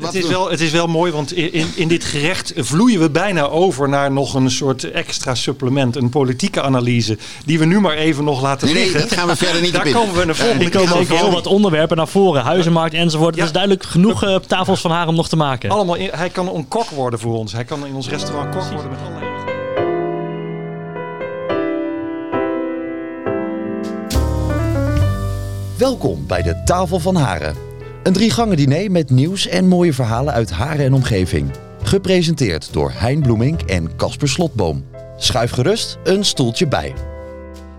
Het is, wel, het is wel mooi, want in, in dit gerecht vloeien we bijna over naar nog een soort extra supplement. Een politieke analyse, die we nu maar even nog laten Nee, nee, liggen. die gaan we verder niet Daar komen we naar volgende Er komen keer ook heel wat onderwerpen naar voren. Huizenmarkt enzovoort. Ja. Het is duidelijk genoeg eh, tafels van haar om nog te maken. Allemaal in- hij kan een kok worden voor ons. Hij kan in ons restaurant kok worden met allerlei... Welkom bij de Tafel van Haren. Een driegangen diner met nieuws en mooie verhalen uit Haren en omgeving. Gepresenteerd door Hein Bloemink en Casper Slotboom. Schuif gerust een stoeltje bij.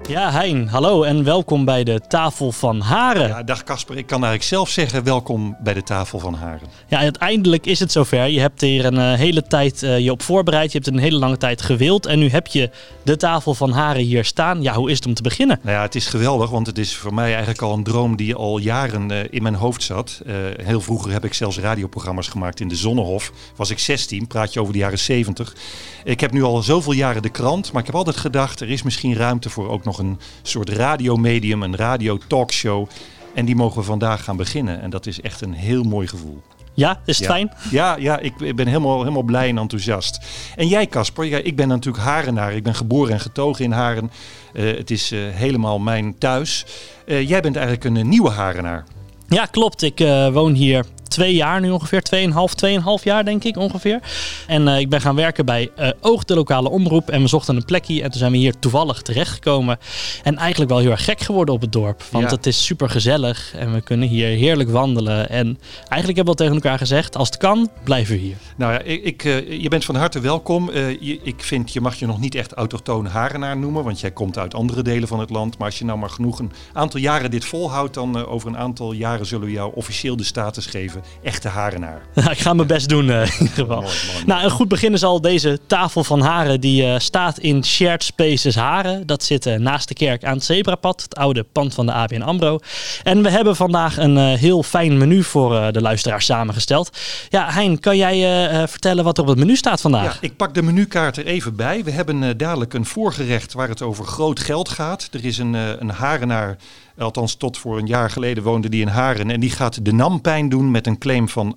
Ja, Hein, hallo en welkom bij de Tafel van Haren. Ja, dag Casper. Ik kan eigenlijk zelf zeggen welkom bij de tafel van Haren. Ja, uiteindelijk is het zover. Je hebt hier een eh, hele tijd eh, je op voorbereid. Je hebt een hele lange tijd gewild. En nu heb je de Tafel van Haren hier staan. Ja, hoe is het om te beginnen? Nou ja, het is geweldig, want het is voor mij eigenlijk al een droom die al jaren eh, in mijn hoofd zat. Heel vroeger heb ik zelfs radioprogramma's gemaakt in de Zonnehof. Was ik 16, praat je over de jaren 70. Ik heb nu al zoveel jaren de krant, maar ik heb altijd gedacht, er is misschien ruimte voor ook nog een soort radiomedium, een radio-talkshow. En die mogen we vandaag gaan beginnen. En dat is echt een heel mooi gevoel. Ja, is het Ja. fijn? Ja, ja ik, ben helemaal, helemaal blij en enthousiast. En jij, Casper, ja, ik ben natuurlijk Harenaar. Ik ben geboren en getogen in Haren. Eh, het is eh, helemaal mijn thuis. Eh, jij bent eigenlijk een nieuwe Harenaar. Ja, klopt. Ik woon hier twee jaar nu ongeveer. Tweeënhalf, tweeënhalf jaar denk ik ongeveer. En eh, ik ben gaan werken bij eh, Oog, de lokale omroep. En we zochten een plekje. En toen zijn we hier toevallig terechtgekomen. En eigenlijk wel heel erg gek geworden op het dorp. Want Ja. het is super gezellig. En we kunnen hier heerlijk wandelen. En eigenlijk hebben we al tegen elkaar gezegd. Als het kan, blijven we hier. Nou ja, ik, ik, eh, je bent van harte welkom. Je, ik vind, je mag je nog niet echt autochtoon Harenaar noemen, want jij komt uit andere delen van het land. Maar als je nou maar genoeg een aantal jaren dit volhoudt, dan over een aantal jaren zullen we jou officieel de status geven. Echte Harenaar. ik ga mijn best doen eh, in ieder geval. Mooi, mooi, Nou, een goed begin is al deze tafel van Haren. Die eh, staat in Shared Spaces Haren. Dat zit eh, naast de kerk aan het Zebrapad. Het oude pand van de ABN AMRO. En we hebben vandaag een heel fijn menu voor de luisteraars samengesteld. Ja, Hein, kan jij vertellen wat er op het menu staat vandaag? Ja, ik pak de menukaart er even bij. We hebben dadelijk een voorgerecht waar het over groot geld gaat. Er is een, een Harenaar, althans tot voor een jaar geleden woonde die in Haren. En die gaat de NAM-pijn doen met een claim van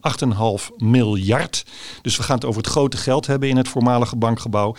8,5 miljard. Dus we gaan het over het grote geld hebben in het voormalige bankgebouw.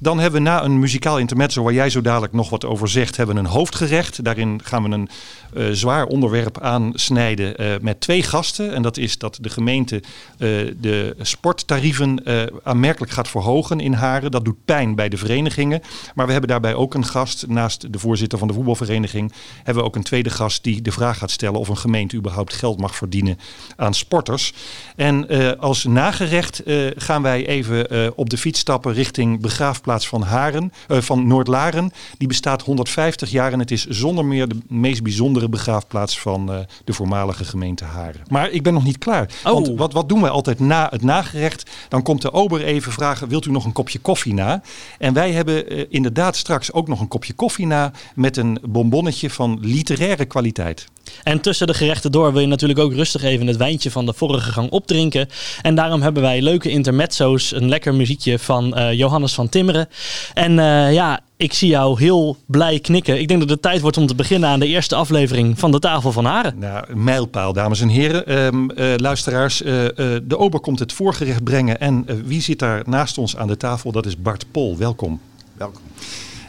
Dan hebben we na een muzikaal intermezzo, waar jij zo dadelijk nog wat over zegt, hebben we een hoofdgerecht. Daarin gaan we een eh, zwaar onderwerp aansnijden eh, met twee gasten. En dat is dat de gemeente eh, de sporttarieven eh, aanmerkelijk gaat verhogen in Haren. Dat doet pijn bij de verenigingen. Maar we hebben daarbij ook een gast, naast de voorzitter van de voetbalvereniging, hebben we ook een tweede gast die de vraag gaat stellen of een gemeente überhaupt geld mag verdienen aan sporters. En eh, als nagerecht eh, gaan wij even eh, op de fiets stappen richting begraafplaats van Haren, van Noordlaren. Die bestaat 150 jaar en het is zonder meer de meest bijzondere begraafplaats van de voormalige gemeente Haren. Maar ik ben nog niet klaar. Oh. Want wat, wat doen wij altijd na het nagerecht? Dan komt de ober even vragen, wilt u nog een kopje koffie na? En wij hebben inderdaad straks ook nog een kopje koffie na met een bonbonnetje van literaire kwaliteit. En tussen de gerechten door wil je natuurlijk ook rustig even het wijntje van de vorige gang opdrinken. En daarom hebben wij leuke intermezzo's, een lekker muziekje van eh, Johannes van Timmeren. En eh, ja, ik zie jou heel blij knikken. Ik denk dat het tijd wordt om te beginnen aan de eerste aflevering van de Tafel van Haren. Nou, mijlpaal, dames en heren. Ehm, eh, luisteraars, eh, eh, de ober komt het voorgerecht brengen. En wie zit daar naast ons aan de tafel? Dat is Bart Pol. Welkom. Welkom.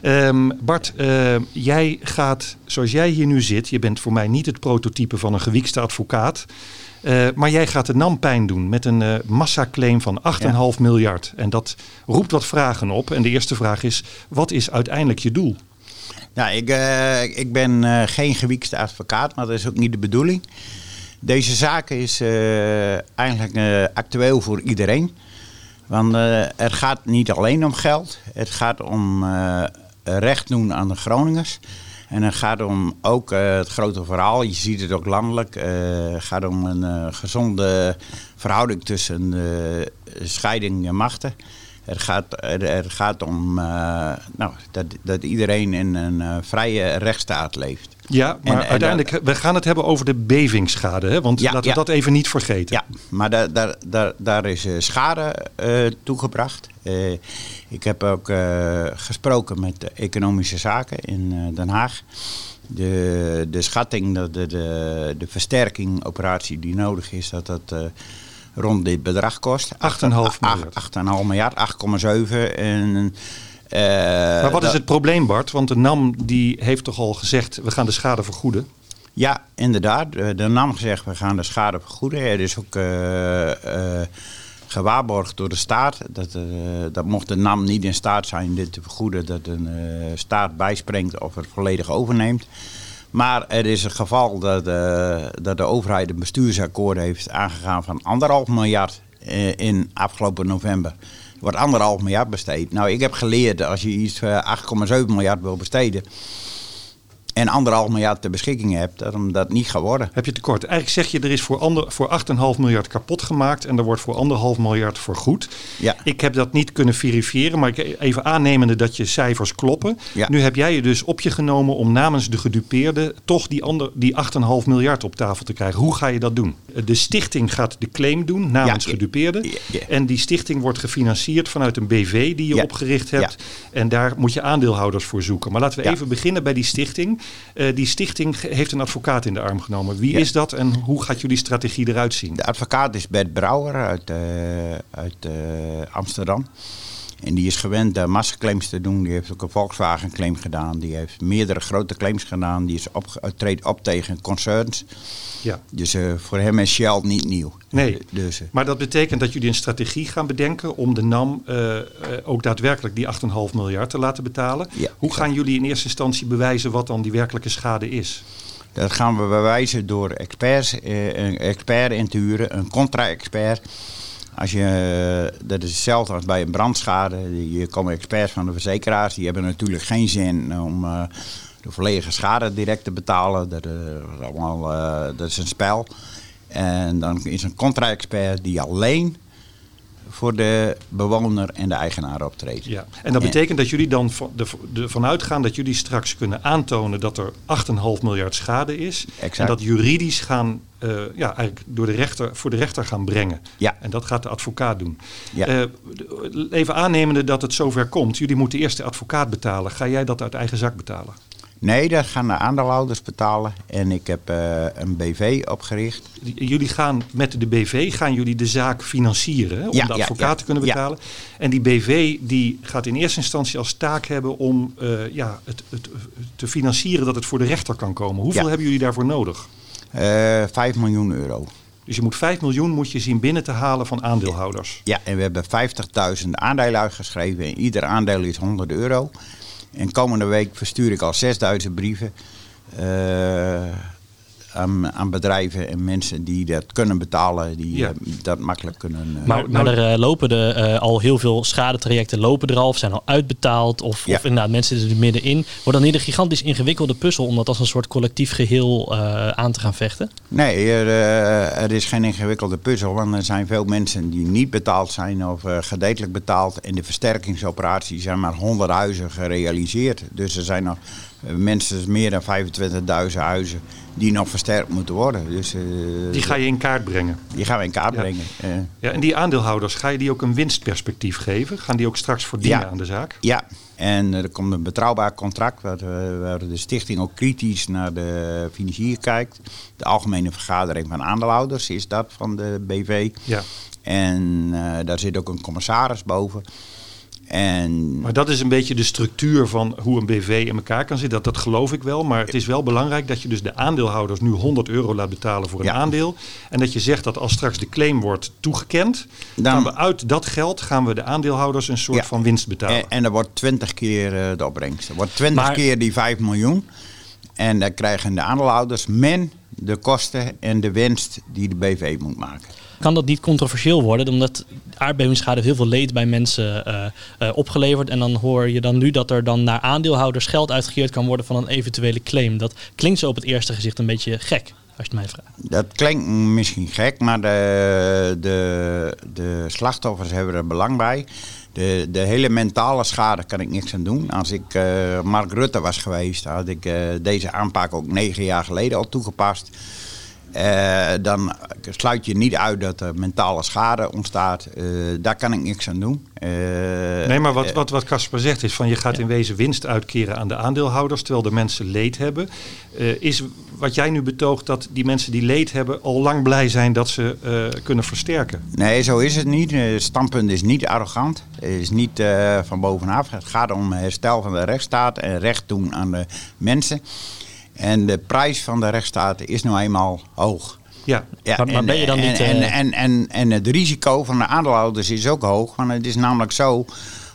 Ehm, Bart, eh, jij gaat, zoals jij hier nu zit, je bent voor mij niet het prototype van een gewiekste advocaat. eh, maar jij gaat de NAM-pijn doen met een eh massaclaim van 8,5 miljard. En dat roept wat vragen op. En de eerste vraag is, wat is uiteindelijk je doel? Nou, ik, eh, ik ben geen gewiekste advocaat, maar dat is ook niet de bedoeling. Deze zaak is eigenlijk actueel voor iedereen. Want eh, het gaat niet alleen om geld. Het gaat om recht doen aan de Groningers. En het gaat om ook eh, het grote verhaal. Je ziet het ook landelijk. eh, Het gaat om een eh, gezonde verhouding tussen de scheiding en machten. Het gaat, er, gaat om nou, dat, dat iedereen in een vrije rechtsstaat leeft. Ja, maar En- en uiteindelijk, we gaan het hebben over de bevingsschade. Hè? Want Ja, laten we ja. dat even niet vergeten. Ja, maar daar, daar, daar, daar is eh, schade eh, toegebracht. Eh, ik heb ook eh, gesproken met de economische zaken in eh, Den Haag. De, de schatting dat de, de, de versterking operatie die nodig is, dat dat eh, rond dit bedrag kost. 8,5 miljard. 8,5 miljard, 8,7. En, eh, Maar wat is het probleem, Bart? Want de NAM die heeft toch al gezegd, we gaan de schade vergoeden. Ja, inderdaad. De de NAM gezegd, we gaan de schade vergoeden. Er is ook eh, eh, gewaarborgd door de staat. Dat, eh, dat mocht de NAM niet in staat zijn dit te vergoeden, dat een eh, staat bijspringt of het volledig overneemt. Maar er is een geval dat, eh, dat de overheid een bestuursakkoord heeft aangegaan van anderhalf miljard eh, in afgelopen november. Wordt anderhalf miljard besteed. Nou, ik heb geleerd als je iets eh, 8,7 miljard wil besteden en anderhalf miljard ter beschikking hebt, dat dat niet gaat worden. Heb je tekort? Eigenlijk zeg je, er is voor, ander, voor 8,5 miljard kapot gemaakt en er wordt voor anderhalf miljard vergoed. Ja. Ik heb dat niet kunnen verifiëren, maar ik even aannemende dat je cijfers kloppen. Ja. Nu heb jij je dus op je genomen om namens de gedupeerden toch die, ander, die 8,5 miljard op tafel te krijgen. Hoe ga je dat doen? De stichting gaat de claim doen namens Ja. gedupeerden. Ja. En die stichting wordt gefinancierd vanuit een BV die je opgericht hebt. En daar moet je aandeelhouders voor zoeken. Maar laten we even beginnen bij die stichting. Eh, die stichting heeft een advocaat in de arm genomen. Wie Ja. is dat en hoe gaat jullie strategie eruit zien? De advocaat is Bert Brouwer uit, eh, uit eh, Amsterdam. En die is gewend uh, massaclaims te doen. Die heeft ook een Volkswagen claim gedaan. Die heeft meerdere grote claims gedaan. Die is op, uh, treedt op tegen concerns. Ja. Dus uh, voor hem is Shell niet nieuw. Nee, dus, maar dat betekent dat jullie een strategie gaan bedenken om de NAM uh, ook daadwerkelijk die 8,5 miljard te laten betalen. Ja, Hoe gaan jullie in eerste instantie bewijzen wat dan die werkelijke schade is? Dat gaan we bewijzen door experts, een expert in te huren, een contra-expert. Als je, dat is hetzelfde als bij een brandschade. Je komen experts van de verzekeraars, die hebben natuurlijk geen zin om uh, de volledige schade direct te betalen. Dat, uh, dat is een spel. En dan is een contra-expert die alleen voor de bewoner en de eigenaar optreedt. Ja. En dat betekent dat jullie dan ervan uitgaan dat jullie straks kunnen aantonen dat er 8,5 miljard schade is. Exact. En dat juridisch gaan, uh, ja, eigenlijk door de rechter, voor de rechter gaan brengen. Ja. En dat gaat de advocaat doen. Ja. Uh, even aannemende dat het zover komt. Jullie moeten eerst de advocaat betalen. Ga jij dat uit eigen zak betalen? Nee, dat gaan de aandeelhouders betalen. En ik heb uh, een BV opgericht. Jullie gaan met de BV gaan jullie de zaak financieren hè, om ja, de advocaat ja, ja, te kunnen betalen. En die BV die gaat in eerste instantie als taak hebben om uh, ja, het, het, te financieren dat het voor de rechter kan komen. Hoeveel hebben jullie daarvoor nodig? Uh, 5 miljoen euro. Dus je moet 5 miljoen moet je zien binnen te halen van aandeelhouders. Ja, en we hebben 50.000 aandelen uitgeschreven. En ieder aandeel is 100 euro. En komende week verstuur ik al 6000 brieven. Uh, aan, aan, bedrijven en mensen die dat kunnen betalen, die ja. uh, dat makkelijk kunnen. Uh, maar, maar er lopen er al heel veel schadetrajecten lopen er al, of zijn al uitbetaald, of, ja. of inderdaad mensen zitten er middenin. Wordt dan niet een gigantisch ingewikkelde puzzel om dat als een soort collectief geheel aan te gaan vechten? Nee, er, er, is geen ingewikkelde puzzel, want er zijn veel mensen die niet betaald zijn of gedeeltelijk betaald. En de versterkingsoperatie zijn maar 100 huizen gerealiseerd. Dus er zijn nog mensen, meer dan 25.000 huizen die nog versterkt moeten worden. Dus, uh, die ga je in kaart brengen? Die gaan we in kaart ja. brengen. Uh, ja, en die aandeelhouders, ga je die ook een winstperspectief geven? Gaan die ook straks verdienen ja. aan de zaak? Ja, en er komt een betrouwbaar contract waar, waar de stichting ook kritisch naar de financier kijkt. De algemene vergadering van aandeelhouders is dat van de BV. Ja. En uh, daar zit ook een commissaris boven. En maar dat is een beetje de structuur van hoe een BV in elkaar kan zitten. Dat, dat geloof ik wel. Maar het is wel belangrijk dat je dus de aandeelhouders nu 100 euro laat betalen voor een ja. aandeel. En dat je zegt dat als straks de claim wordt toegekend, dan gaan we uit dat geld gaan we de aandeelhouders een soort ja. van winst betalen. En, en er wordt 20 keer uh, de opbrengst. Er wordt 20 maar, keer die 5 miljoen. En dan krijgen de aandeelhouders men de kosten en de winst die de BV moet maken kan dat niet controversieel worden, omdat aardbevingsschade heel veel leed bij mensen uh, uh, opgeleverd. En dan hoor je dan nu dat er dan naar aandeelhouders geld uitgekeerd kan worden van een eventuele claim. Dat klinkt zo op het eerste gezicht een beetje gek, als je het mij vraagt. Dat klinkt misschien gek, maar de, de, de slachtoffers hebben er belang bij. De, de hele mentale schade kan ik niks aan doen. Als ik uh, Mark Rutte was geweest, had ik deze aanpak ook negen jaar geleden al toegepast. Eh, dan sluit je niet uit dat er mentale schade ontstaat. Eh, daar kan ik niks aan doen. Eh, Nee, maar wat, wat, wat Casper zegt is van je gaat in wezen winst uitkeren aan de aandeelhouders, terwijl de mensen leed hebben. Is wat jij nu betoogt dat die mensen die leed hebben al lang blij zijn dat ze kunnen versterken? Nee, zo is het niet. Het standpunt is niet arrogant. Het is niet van bovenaf. Het gaat om herstel van de rechtsstaat en recht doen aan de mensen. En de prijs van de rechtsstaat is nou eenmaal hoog. Ja, Ja, Maar- maar ben je dan en, niet, En, eh, en, en, en het risico van de aandeelhouders is ook hoog. Want het is namelijk zo.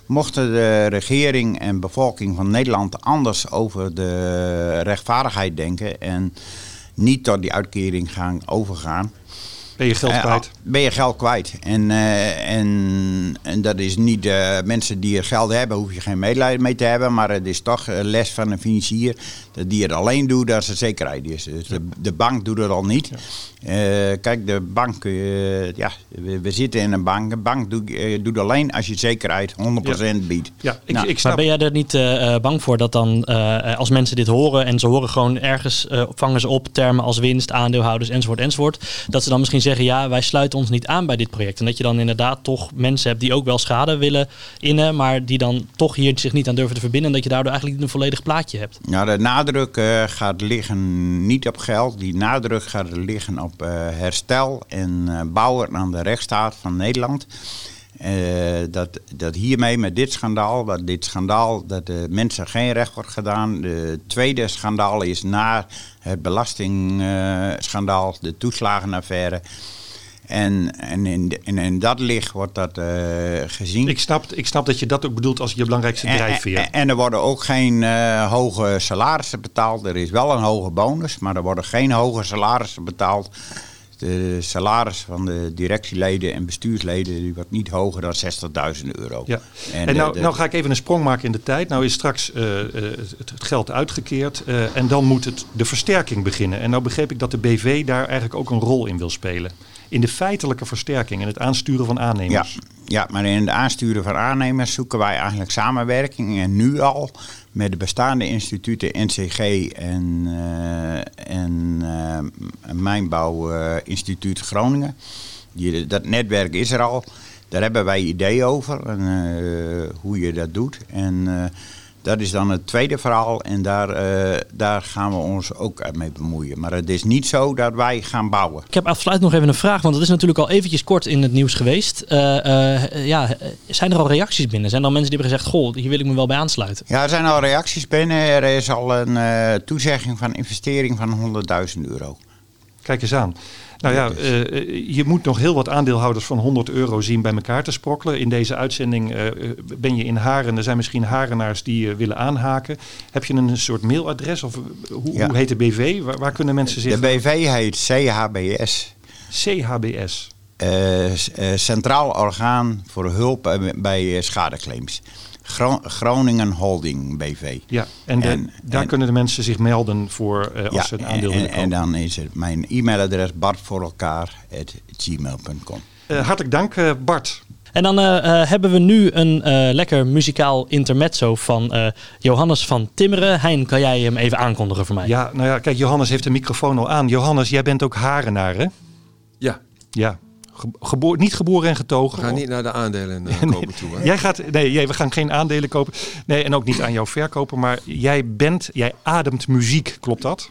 Mochten de regering en bevolking van Nederland anders over de rechtvaardigheid denken. en niet tot die uitkering gaan overgaan. Ben je geld eh, kwijt? ben je geld kwijt. En, eh, en, en dat is niet eh, mensen die er geld hebben, hoef je geen medelijden mee te hebben. Maar het is toch een les van een financier dat die het alleen doet als er zekerheid is. Dus de, de bank doet het al niet. Eh, kijk, de bank, eh, ja, we, we zitten in een bank. Een bank doet, eh, doet alleen als je zekerheid 100% biedt. Ja, ik, Nou, ik Maar ben jij er niet bang voor dat dan eh, als mensen dit horen en ze horen gewoon ergens, vangen ze op termen als winst, aandeelhouders enzovoort enzovoort, dat ze dan misschien zeggen ja wij sluiten ons niet aan bij dit project. En dat je dan inderdaad toch mensen hebt die ook wel schade willen innen, maar die dan toch hier zich niet aan durven te verbinden en dat je daardoor eigenlijk niet een volledig plaatje hebt. Nou, de nadruk eh, gaat liggen niet op geld. Die nadruk gaat liggen op eh, herstel en eh, bouwen aan de rechtsstaat van Nederland. Eh, dat, dat hiermee met dit schandaal, dat dit schandaal, dat de mensen geen recht wordt gedaan. De tweede schandaal is na het belastingschandaal, de toeslagenaffaire. En, en, in, en in dat licht wordt dat eh, gezien. Ik snap, ik snap dat je dat ook bedoelt als je belangrijkste drijfveer. En, en er worden ook geen eh, hoge salarissen betaald. Er is wel een hoge bonus, maar er worden geen hoge salarissen betaald. De salaris van de directieleden en bestuursleden die wordt niet hoger dan 60.000 euro. Ja. En, nou, de- nou ga ik even een sprong maken in de tijd. Nou is straks eh, eh, het, het geld uitgekeerd eh, en dan moet het, de versterking beginnen. En nou begreep ik dat de BV daar eigenlijk ook een rol in wil spelen. In de feitelijke versterking en het aansturen van aannemers. ja, maar in het aansturen van aannemers zoeken wij eigenlijk samenwerking. En nu al met de bestaande instituten NCG en, eh en eh, Mijnbouw eh, Instituut Groningen. Die, dat netwerk is er al. Daar hebben wij ideeën over en, eh, hoe je dat doet. En dat is dan het tweede verhaal en daar, eh, daar gaan we ons ook mee bemoeien. Maar het is niet zo dat wij gaan bouwen. Ik heb afsluitend nog even een vraag, want het is natuurlijk al eventjes kort in het nieuws geweest. Eh, eh, ja, zijn er al reacties binnen? Zijn er al mensen die hebben gezegd, goh, hier wil ik me wel bij aansluiten? Ja, er zijn al reacties binnen. Er is al een eh, toezegging van investering van 100.000 euro. Kijk eens aan. Nou ja, eh, eh, je moet nog heel wat aandeelhouders van 100 euro zien bij elkaar te sprokkelen. In deze uitzending eh, ben je in Haren. Er zijn misschien Harenaars die eh, willen aanhaken. Heb je een soort mailadres? Of hoe, Ja. hoe heet de BV? Waar, waar kunnen mensen zich... De BV heet CHBS. CHBS. Centraal Orgaan voor Hulp bij Schadeclaims. Gro- Groningen Holding BV. Ja, en, de- En- daar en- kunnen de mensen zich melden voor eh, als Ja, ze een en, aandeel willen en, dan is het mijn e-mailadres bartvoorelkaar.gmail.com. Eh, hartelijk dank eh, Bart. En dan hebben we nu een eh, lekker muzikaal intermezzo van eh, Johannes van Timmeren. Hein, kan jij hem even aankondigen voor mij? Ja, nou ja, kijk, Johannes heeft de microfoon al aan. Johannes, jij bent ook Harenaar, hè? Ja, Ja. Geboor- niet geboren en we getogen. gaan niet naar de aandelen eh, Nee, kopen toe. Hè? Jij gaat, nee, jij, we gaan geen aandelen kopen. Nee, en ook niet aan jou verkopen. Maar jij bent, jij ademt muziek, klopt dat?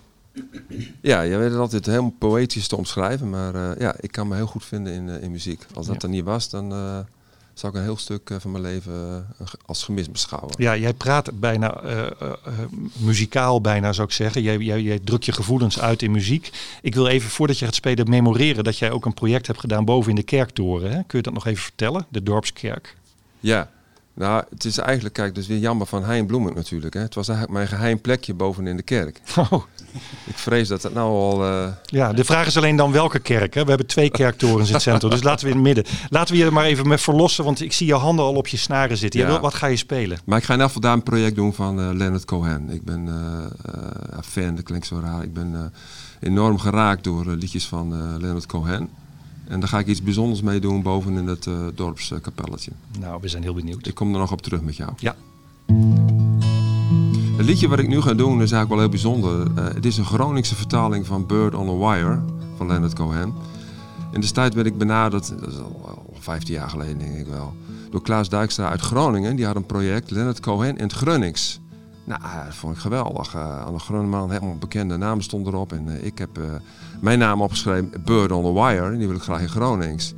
Ja, jij weet het altijd heel poëtisch te omschrijven, maar eh, ja, ik kan me heel goed vinden in, eh, in muziek. Als dat Ja. er niet was, dan zou ik een heel stuk eh, van mijn leven eh, als gemis beschouwen. Ja, jij praat bijna eh, muzikaal, bijna zou ik zeggen. Jij, jij, jij drukt je gevoelens uit in muziek. Ik wil even, voordat je gaat spelen, memoreren dat jij ook een project hebt gedaan boven in de kerktoren. Hè? Kun je dat nog even vertellen? De Dorpskerk. Ja, nou, het is eigenlijk, kijk, dus weer jammer van Hein Bloemen natuurlijk. Hè. Het was eigenlijk mijn geheim plekje boven in de kerk. Oh, Ik vrees dat dat nou al... eh, ja, de vraag is alleen dan welke kerk. Hè? We hebben twee kerktorens in het centrum, dus laten we in het midden. Laten we je er maar even met verlossen, want ik zie je handen al op je snaren zitten. Je Ja. wil- wat ga je spelen? Maar ik ga in elk geval een project doen van eh, Leonard Cohen. Ik ben eh, fan, dat klinkt zo raar. Ik ben enorm geraakt door liedjes van Leonard Cohen. En daar ga ik iets bijzonders mee doen boven in het eh, dorpskapelletje. Nou, we zijn heel benieuwd. Ik kom er nog op terug met jou. Ja. Het liedje wat ik nu ga doen is eigenlijk wel heel bijzonder. Eh, het is een Groningse vertaling van Bird on a Wire van Leonard Cohen. In de tijd werd ik benaderd, dat is al, al 15 jaar geleden denk ik wel, door Klaas Dijkstra uit Groningen. Die had een project, Leonard Cohen in het Grunnings. Nou, dat vond ik geweldig. Uh, Anne Grunneman, helemaal bekende namen stonden erop. En uh, ik heb uh, mijn naam opgeschreven, Bird on the Wire. En die wil ik graag in Gronings.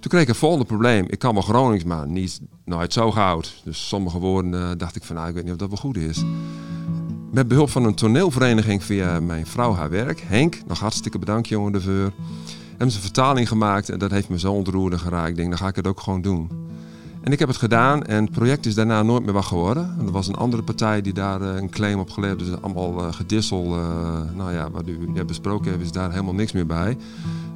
Toen kreeg ik het volgende probleem. Ik kan wel Gronings, maar niet nooit zo goud. Dus sommige woorden dacht ik van, nou, ik weet niet of dat wel goed is. Met behulp van een toneelvereniging via mijn vrouw haar werk, Henk, nog hartstikke bedankt jongen daarvoor. Hebben ze een vertaling gemaakt en dat heeft me zo ontroerd en geraakt. Ik denk, dan ga ik het ook gewoon doen. En ik heb het gedaan en het project is daarna nooit meer wat geworden. Er was een andere partij die daar een claim op geleverd. Dus allemaal uh, gedissel. Uh, nou ja, wat u net besproken heeft, is daar helemaal niks meer bij.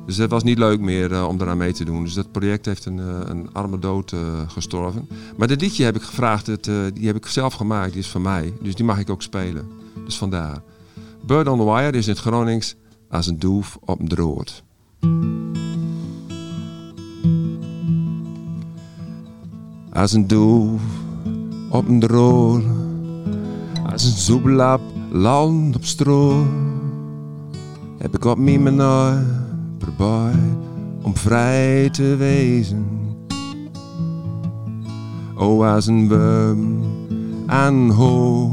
Dus het was niet leuk meer om daaraan mee te doen. Dus dat project heeft een, een arme dood gestorven. Maar dit liedje heb ik gevraagd, het, die heb ik zelf gemaakt. Die is van mij. Dus die mag ik ook spelen. Dus vandaar. Bird on the Wire is in het Gronings als een doef op een drood. Als een doef op een droor, als een zoebelap land op stro, heb ik op mij mijn probeer om vrij te wezen. O, als een worm aan ho,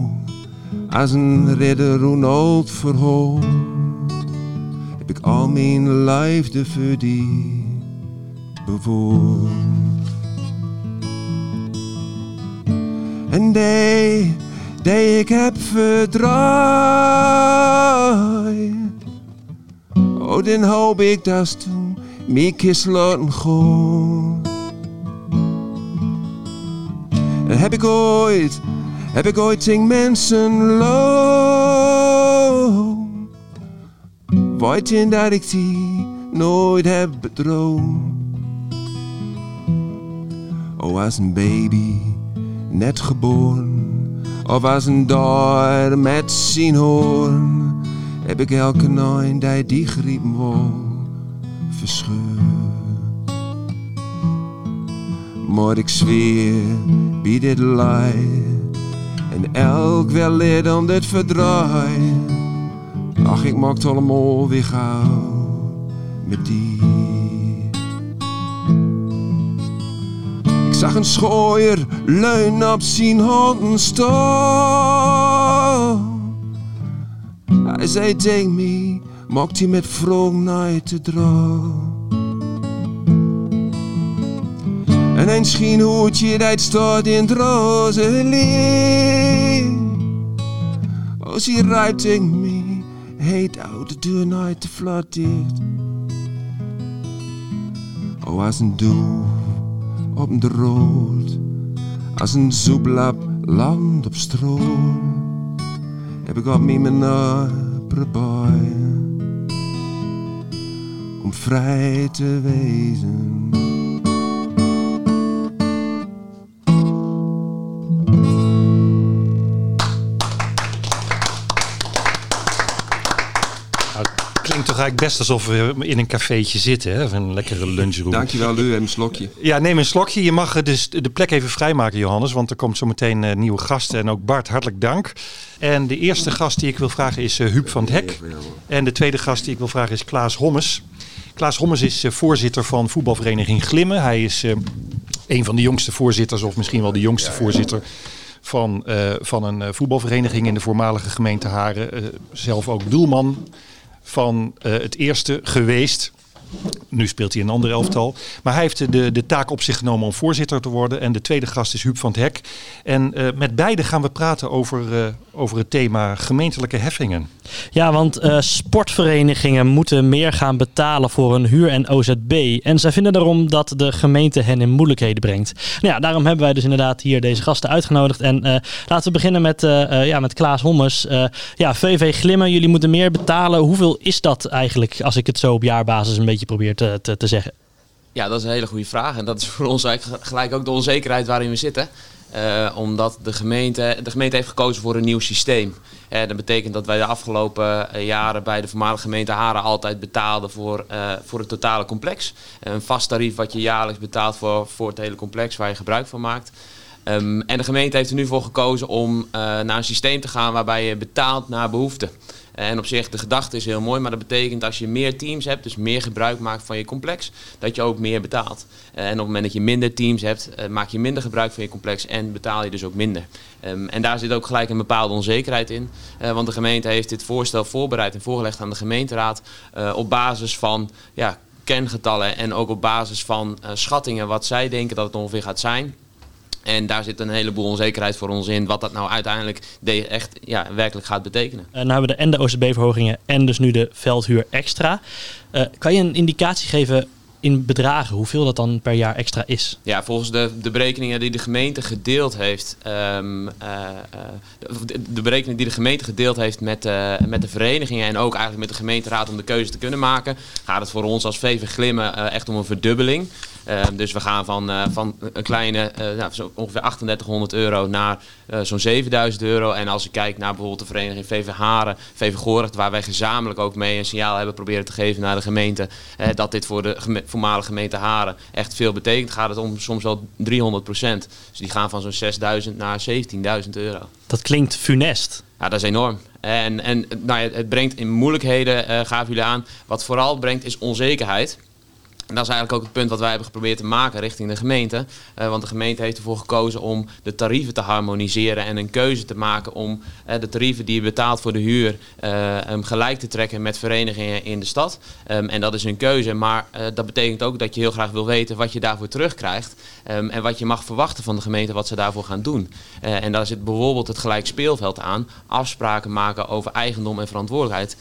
als een ridder Ronald verhoor, heb ik al mijn liefde voor die. En die, die ik heb verdraaid. Oh, dan hoop ik dat toen mij laten gaan. Heb ik ooit, heb ik ooit tegen mensen loon. Weet dat ik die nooit heb bedroomd. Oh, als een baby net geboren. Of als een door met zijn hoorn. Heb ik elke nooit die die griepen wou verscheurd. Maar ik zweer, bij dit lei. En elk wel leer om dit verdraai. Ach, ik maak het allemaal weer gauw met die. Zag een schooier leun op zijn handen staan. Hij zei tegen me, mocht hij met vroeg naar te dragen. En een schienhoedje dat staat in het roze licht. Als hij rijdt tegen me, heet out de deur nooit te vlot dicht. Oh, als een doel op de rood. Als een zoeblap land op stroom. Heb ik op mij mijn probeer om vrij te wezen. Toch eigenlijk best alsof we in een cafeetje zitten. Hè? Of een lekkere lunchroom. Dankjewel, Lu. Een slokje. Ja, neem een slokje. Je mag dus de plek even vrijmaken, Johannes. Want er komt zo meteen uh, nieuwe gasten. En ook Bart, hartelijk dank. En de eerste gast die ik wil vragen is uh, Huub van het Hek. En de tweede gast die ik wil vragen is Klaas Hommes. Klaas Hommes is uh, voorzitter van voetbalvereniging Glimmen. Hij is een van de jongste voorzitters, of misschien wel de jongste voorzitter van, uh, van een voetbalvereniging in de voormalige gemeente Haren. Uh, zelf ook doelman van het eerste geweest. Nu speelt hij een ander elftal. Maar hij heeft de, de taak op zich genomen om voorzitter te worden. En de tweede gast is Huub van het Hek. En uh, met beide gaan we praten over, uh, over het thema gemeentelijke heffingen. Ja, want uh, sportverenigingen moeten meer gaan betalen voor hun huur en OZB. En zij vinden daarom dat de gemeente hen in moeilijkheden brengt. Nou ja, daarom hebben wij dus inderdaad hier deze gasten uitgenodigd. En laten we beginnen met, ja, met Klaas Hommes. ja, VV Glimmen, jullie moeten meer betalen. Hoeveel is dat eigenlijk, als ik het zo op jaarbasis een beetje probeert te, te, te, zeggen? Ja, dat is een hele goede vraag. En dat is voor ons eigenlijk gelijk ook de onzekerheid waarin we zitten. Uh, omdat de gemeente, de gemeente heeft gekozen voor een nieuw systeem. Uh, dat betekent dat wij de afgelopen jaren bij de voormalige gemeente Haren altijd betaalden voor, voor het totale complex. Een vast tarief wat je jaarlijks betaalt voor, voor het hele complex waar je gebruik van maakt. Ehm, en de gemeente heeft er nu voor gekozen om naar een systeem te gaan waarbij je betaalt naar behoefte. En op zich, de gedachte is heel mooi, maar dat betekent als je meer teams hebt, dus meer gebruik maakt van je complex, dat je ook meer betaalt. En op het moment dat je minder teams hebt, maak je minder gebruik van je complex en betaal je dus ook minder. Ehm, en daar zit ook gelijk een bepaalde onzekerheid in. Uh, want de gemeente heeft dit voorstel voorbereid en voorgelegd aan de gemeenteraad op basis van ja, kengetallen en ook op basis van schattingen wat zij denken dat het ongeveer gaat zijn. En daar zit een heleboel onzekerheid voor ons in, wat dat nou uiteindelijk echt ja, werkelijk gaat betekenen. Uh, nou hebben we de en de OCB-verhogingen en dus nu de veldhuur extra. Uh, kan je een indicatie geven in bedragen, hoeveel dat dan per jaar extra is? Ja, volgens de, de berekeningen die de gemeente gedeeld heeft, um, uh, de, de, berekeningen die de gemeente gedeeld heeft met, uh, met de verenigingen en ook eigenlijk met de gemeenteraad om de keuze te kunnen maken, gaat het voor ons als VV Glimmen echt om een verdubbeling. Uh, dus we gaan van, uh, van een kleine, uh, nou, zo ongeveer 3800 euro naar zo'n 7000 euro. En als ik kijk naar bijvoorbeeld de vereniging VV Haren, VV Goorcht, waar wij gezamenlijk ook mee een signaal hebben proberen te geven naar de gemeente, dat dit voor de geme voormalige gemeente Haren echt veel betekent, gaat het om soms wel 300 procent. Dus die gaan van zo'n 6000 naar 17.000 euro. Dat klinkt funest. Ja, dat is enorm. En, en nou ja, het brengt in moeilijkheden, gaven jullie aan. Wat vooral brengt is onzekerheid. Dat is eigenlijk ook het punt wat wij hebben geprobeerd te maken richting de gemeente. Uh, want de gemeente heeft ervoor gekozen om de tarieven te harmoniseren en een keuze te maken om uh, de tarieven die je betaalt voor de huur um, gelijk te trekken met verenigingen in de stad. Um, en dat is een keuze, maar dat betekent ook dat je heel graag wil weten wat je daarvoor terugkrijgt. Um, en wat je mag verwachten van de gemeente wat ze daarvoor gaan doen. en daar zit bijvoorbeeld het gelijk speelveld aan. Afspraken maken over eigendom en verantwoordelijkheid.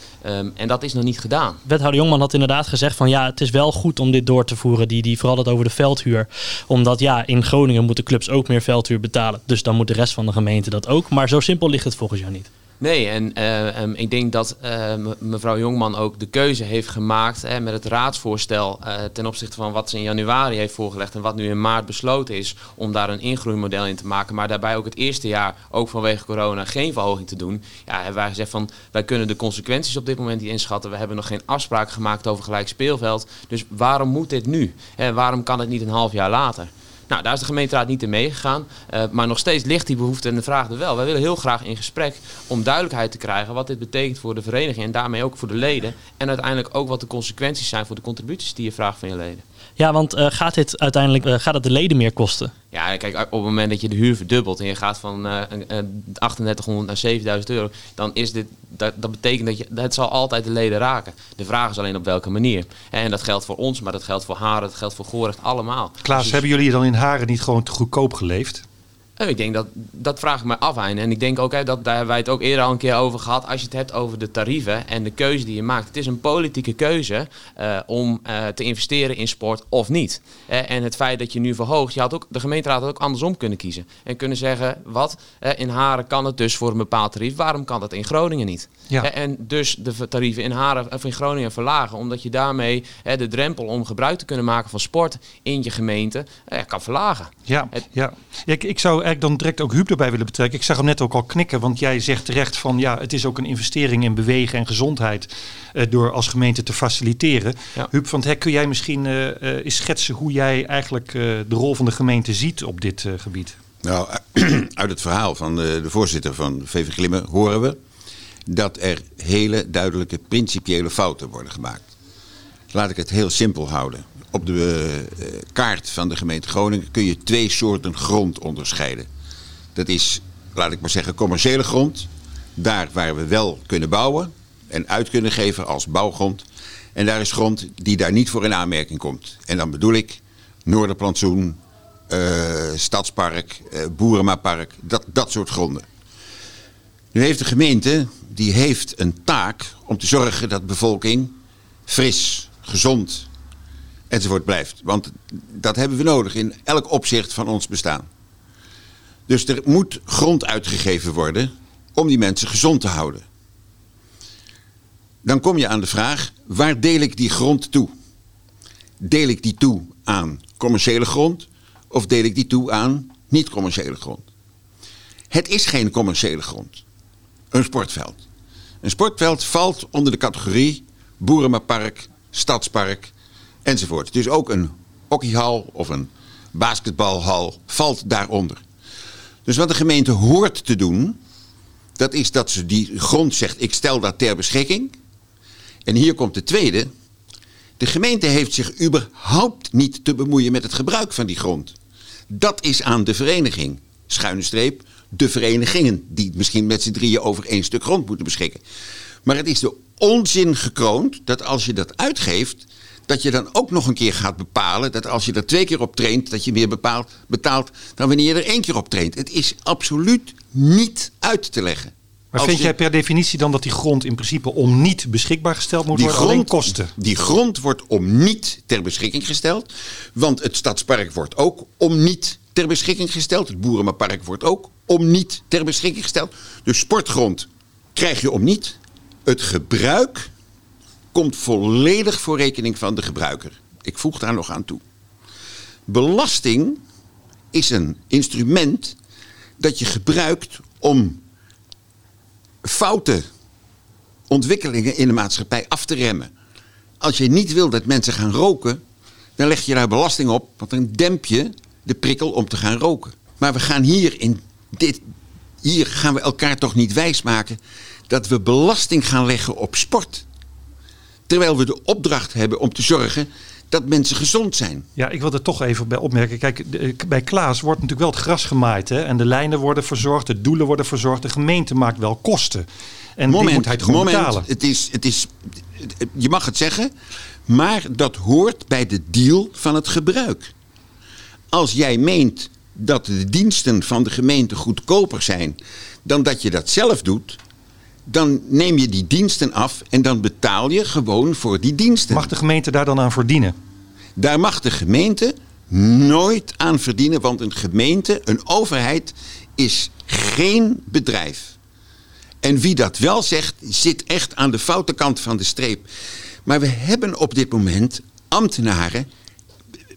en dat is nog niet gedaan. Wethouder Jongman had inderdaad gezegd van ja, het is wel goed om dit door te voeren. Die, die vooral het over de veldhuur. Omdat ja, in Groningen moeten clubs ook meer veldhuur betalen. Dus dan moet de rest van de gemeente dat ook. Maar zo simpel ligt het volgens jou niet. Nee, en uh, um, ik denk dat uh, mevrouw Jongman ook de keuze heeft gemaakt hè, met het raadsvoorstel uh, ten opzichte van wat ze in januari heeft voorgelegd en wat nu in maart besloten is om daar een ingroeimodel in te maken, maar daarbij ook het eerste jaar, ook vanwege corona, geen verhoging te doen. Ja, hebben wij gezegd van wij kunnen de consequenties op dit moment niet inschatten. We hebben nog geen afspraak gemaakt over gelijk speelveld. Dus waarom moet dit nu? Hè, waarom kan het niet een half jaar later? Nou, daar is de gemeenteraad niet in meegegaan. Uh, maar nog steeds ligt die behoefte en de vraag er wel. Wij willen heel graag in gesprek om duidelijkheid te krijgen wat dit betekent voor de vereniging en daarmee ook voor de leden. En uiteindelijk ook wat de consequenties zijn voor de contributies die je vraagt van je leden. Ja, want uh, gaat dit uiteindelijk uh, gaat het de leden meer kosten? Ja, kijk, op het moment dat je de huur verdubbelt en je gaat van uh, 3800 naar 7000 euro, dan is dit, dat, dat betekent dat je, het zal altijd de leden raken. De vraag is alleen op welke manier. En dat geldt voor ons, maar dat geldt voor Haren, dat geldt voor Gorecht, allemaal. Klaas, dus, hebben jullie dan in Haren niet gewoon te goedkoop geleefd? Ik denk dat, dat vraag ik me af aan. En ik denk ook, hè, dat, daar hebben wij het ook eerder al een keer over gehad. Als je het hebt over de tarieven en de keuze die je maakt. Het is een politieke keuze uh, om uh, te investeren in sport of niet. Uh, en het feit dat je nu verhoogt, je had ook, de gemeenteraad had ook andersom kunnen kiezen. En kunnen zeggen, wat, in Haren kan het dus voor een bepaald tarief. Waarom kan dat in Groningen niet? Ja. en dus de tarieven in Haren of in Groningen verlagen. Omdat je daarmee de drempel om gebruik te kunnen maken van sport in je gemeente kan verlagen. Ja, ja. Ik, ik zou eigenlijk dan direct ook Huub erbij willen betrekken. Ik zag hem net ook al knikken, want jij zegt terecht van ja, het is ook een investering in bewegen en gezondheid uh, door als gemeente te faciliteren. Ja. Huub van het Hek, kun jij misschien uh, uh, eens schetsen hoe jij eigenlijk de rol van de gemeente ziet op dit gebied? Nou, uit het verhaal van de, de voorzitter van VV Glimmen horen we dat er hele duidelijke principiële fouten worden gemaakt. Laat ik het heel simpel houden op de uh, kaart van de gemeente Groningen kun je twee soorten grond onderscheiden. Dat is, laat ik maar zeggen, commerciële grond. Daar waar we wel kunnen bouwen en uit kunnen geven als bouwgrond. En daar is grond die daar niet voor in aanmerking komt. En dan bedoel ik Noorderplantsoen, uh, Stadspark, uh, Boerenmapark, dat, dat soort gronden. Nu heeft de gemeente, die heeft een taak om te zorgen dat de bevolking fris, gezond enzovoort blijft. Want dat hebben we nodig in elk opzicht van ons bestaan. Dus er moet grond uitgegeven worden om die mensen gezond te houden. Dan kom je aan de vraag, waar deel ik die grond toe? Deel ik die toe aan commerciële grond of deel ik die toe aan niet-commerciële grond? Het is geen commerciële grond. Een sportveld. Een sportveld valt onder de categorie boerenmapark, stadspark enzovoort. Dus ook een hockeyhal of een basketbalhal valt daaronder. Dus wat de gemeente hoort te doen, dat is dat ze die grond zegt, ik stel dat ter beschikking. En hier komt de tweede. De gemeente heeft zich überhaupt niet te bemoeien met het gebruik van die grond. Dat is aan de vereniging. Schuine streep, de verenigingen die misschien met z'n drieën over één stuk grond moeten beschikken. Maar het is de onzin gekroond dat als je dat uitgeeft, dat je dan ook nog een keer gaat bepalen dat als je er twee keer op traint, dat je meer bepaalt, betaalt dan wanneer je er één keer op traint. Het is absoluut niet uit te leggen. Maar Als vind je- jij per definitie dan dat die grond in principe om niet beschikbaar gesteld moet worden? Alleen grond, kosten. die grond wordt om niet ter beschikking gesteld. Want het stadspark wordt ook om niet ter beschikking gesteld. Het Boerenmapark wordt ook om niet ter beschikking gesteld. Dus sportgrond krijg je om niet. Het gebruik komt volledig voor rekening van de gebruiker. Ik voeg daar nog aan toe. Belasting is een instrument dat je gebruikt om fouten ontwikkelingen in de maatschappij af te remmen. Als je niet wil dat mensen gaan roken, dan leg je daar belasting op, want dan demp je de prikkel om te gaan roken. Maar we gaan hier in dit, hier gaan we elkaar toch niet wijsmaken dat we belasting gaan leggen op sport. Terwijl we de opdracht hebben om te zorgen dat mensen gezond zijn. Ja, ik wil er toch even bij opmerken. Kijk, de- bij Klaas wordt natuurlijk wel het gras gemaaid. Hè? En de lijnen worden verzorgd, de doelen worden verzorgd. De gemeente maakt wel kosten. En die moet hij het gewoon moment, betalen. Het is, het is, je mag het zeggen, maar dat hoort bij de deal van het gebruik. Als jij meent dat de diensten van de gemeente goedkoper zijn dan dat je dat zelf doet, dan neem je die diensten af en dan betaal je gewoon voor die diensten. Mag de gemeente daar dan aan verdienen? Daar mag de gemeente nooit aan verdienen, want een gemeente, een overheid, is geen bedrijf. En wie dat wel zegt, zit echt aan de foute kant van de streep. Maar we hebben op dit moment ambtenaren,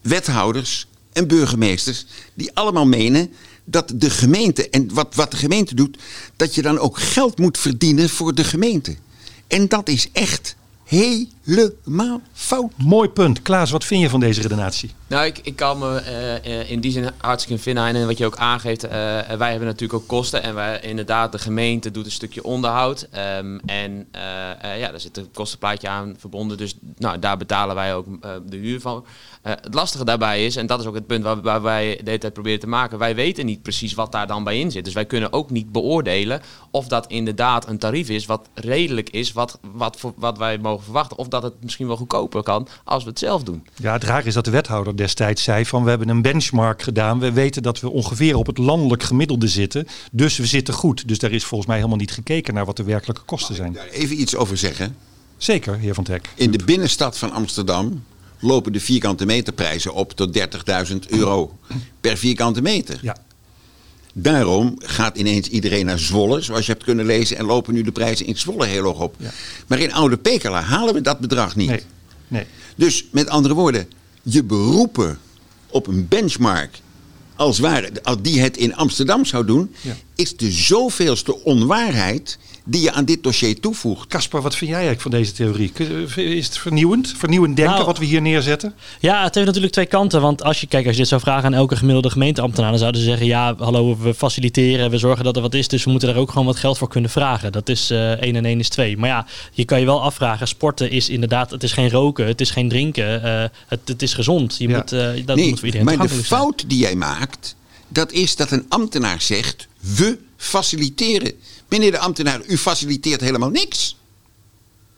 wethouders en burgemeesters die allemaal menen dat de gemeente, en wat, wat de gemeente doet, dat je dan ook geld moet verdienen voor de gemeente. En dat is echt helemaal fout. Mooi punt. Klaas, wat vind je van deze redenatie? Nou, ik, ik kan me eh, eh, in die zin hartstikke vinden. En wat je ook aangeeft, eh, wij hebben natuurlijk ook kosten. En wij, inderdaad, de gemeente doet een stukje onderhoud. Ehm, en ja, daar zit een kostenplaatje aan verbonden. Dus nou, daar betalen wij ook de huur van. Eh, het lastige daarbij is, en dat is ook het punt waar, waar wij de hele tijd proberen te maken. Wij weten niet precies wat daar dan bij in zit. Dus wij kunnen ook niet beoordelen of dat inderdaad een tarief is wat redelijk is. Wat, wat, voor, wat wij mogen verwachten. Of dat het misschien wel goedkoper kan als we het zelf doen. Ja, het raar is dat de wethouder destijds zei van we hebben een benchmark gedaan. We weten dat we ongeveer op het landelijk gemiddelde zitten. Dus we zitten goed. Dus daar is volgens mij helemaal niet gekeken naar wat de werkelijke kosten zijn. Daar even iets over zeggen. Zeker, heer Van Teck. In de binnenstad van Amsterdam lopen de vierkante meterprijzen op tot 30.000 euro per vierkante meter. Ja. Daarom gaat ineens iedereen naar Zwolle, zoals je hebt kunnen lezen, en lopen nu de prijzen in Zwolle heel hoog op. Ja. Maar in Oude Pekela halen we dat bedrag niet. Nee, nee. Dus met andere woorden, je beroepen op een benchmark, als, ware, als die het in Amsterdam zou doen, Ja. is de zoveelste onwaarheid die je aan dit dossier toevoegt. Kasper, wat vind jij eigenlijk van deze theorie? Is het vernieuwend? Vernieuwend denken Nou, wat we hier neerzetten? Ja, het heeft natuurlijk twee kanten. Want als je, kijk, als je dit zou vragen aan elke gemiddelde gemeenteambtenaar, dan zouden ze zeggen: ja, hallo, we faciliteren, we zorgen dat er wat is. Dus we moeten daar ook gewoon wat geld voor kunnen vragen. Dat is eh 1 en 1 is 2. Maar ja, je kan je wel afvragen: sporten is inderdaad, het is geen roken, het is geen drinken, eh, het, het is gezond. Je Ja. moet, eh, dat nee, moet voor iedereen maar de zijn. fout die jij maakt, dat is dat een ambtenaar zegt, we faciliteren. Meneer de ambtenaar, u faciliteert helemaal niks.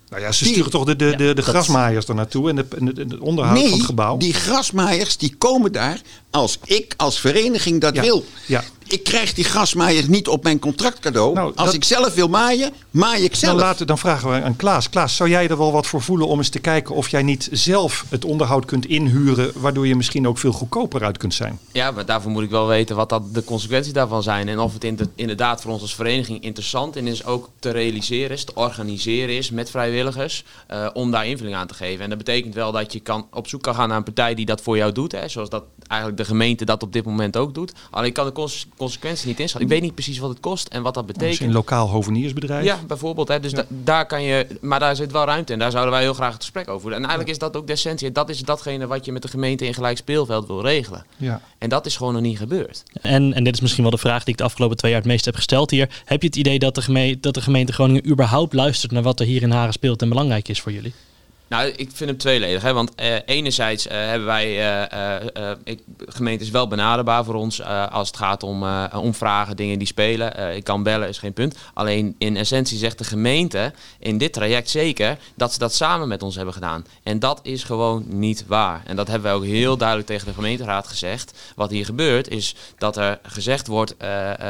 Nou ja, ze Die- sturen toch de, de, de, de grasmaaiers er naartoe en, de, onderhoud van nee, het gebouw. die grasmaaiers die komen daar als ik als vereniging dat Ja, wil. ja. Ik krijg die grasmaaiers niet op mijn contract cadeau. Nou, als dat- ik zelf wil maaien, maai ik Dan, zelf. laten, dan vragen we aan Klaas. Klaas, zou jij er wel wat voor voelen om eens te kijken of jij niet zelf het onderhoud kunt inhuren, waardoor je misschien ook veel goedkoper uit kunt zijn? Ja, maar daarvoor moet ik wel weten wat dat de consequenties daarvan zijn. En of het inderdaad voor ons als vereniging interessant en is ook te realiseren is, te organiseren is met vrijwilligers. eh, om daar invulling aan te geven. En dat betekent wel dat je kan, op zoek kan gaan naar een partij die dat voor jou doet. Hè, zoals dat eigenlijk de gemeente dat op dit moment ook doet. Alleen kan de cons- consequenties niet inschatten. Ik weet niet precies wat het kost en wat dat Misschien betekent. een lokaal hoveniersbedrijf. Ja, bijvoorbeeld. Hè. Dus da- daar kan je, maar daar zit wel ruimte in. Daar zouden wij heel graag het gesprek over voeren. En eigenlijk is dat ook de essentie. Dat is datgene wat je met de gemeente in gelijk speelveld wil regelen. Ja. En dat is gewoon nog niet gebeurd. En, en dit is misschien wel de vraag die ik de afgelopen twee jaar het meest heb gesteld hier. Heb je het idee dat de, geme dat de gemeente Groningen überhaupt luistert naar wat er hier in Haren speelt en belangrijk is voor jullie? Nou, ik vind hem tweeledig. Hè? Want eh, enerzijds eh, hebben wij, eh, ik, is wel benaderbaar voor ons als het gaat om, om vragen, dingen die spelen. Ik kan bellen, is geen punt. Alleen in essentie zegt de gemeente, in dit traject zeker, dat ze dat samen met ons hebben gedaan. En dat is gewoon niet waar. En dat hebben wij ook heel duidelijk tegen de gemeenteraad gezegd. Wat hier gebeurt is dat er gezegd wordt,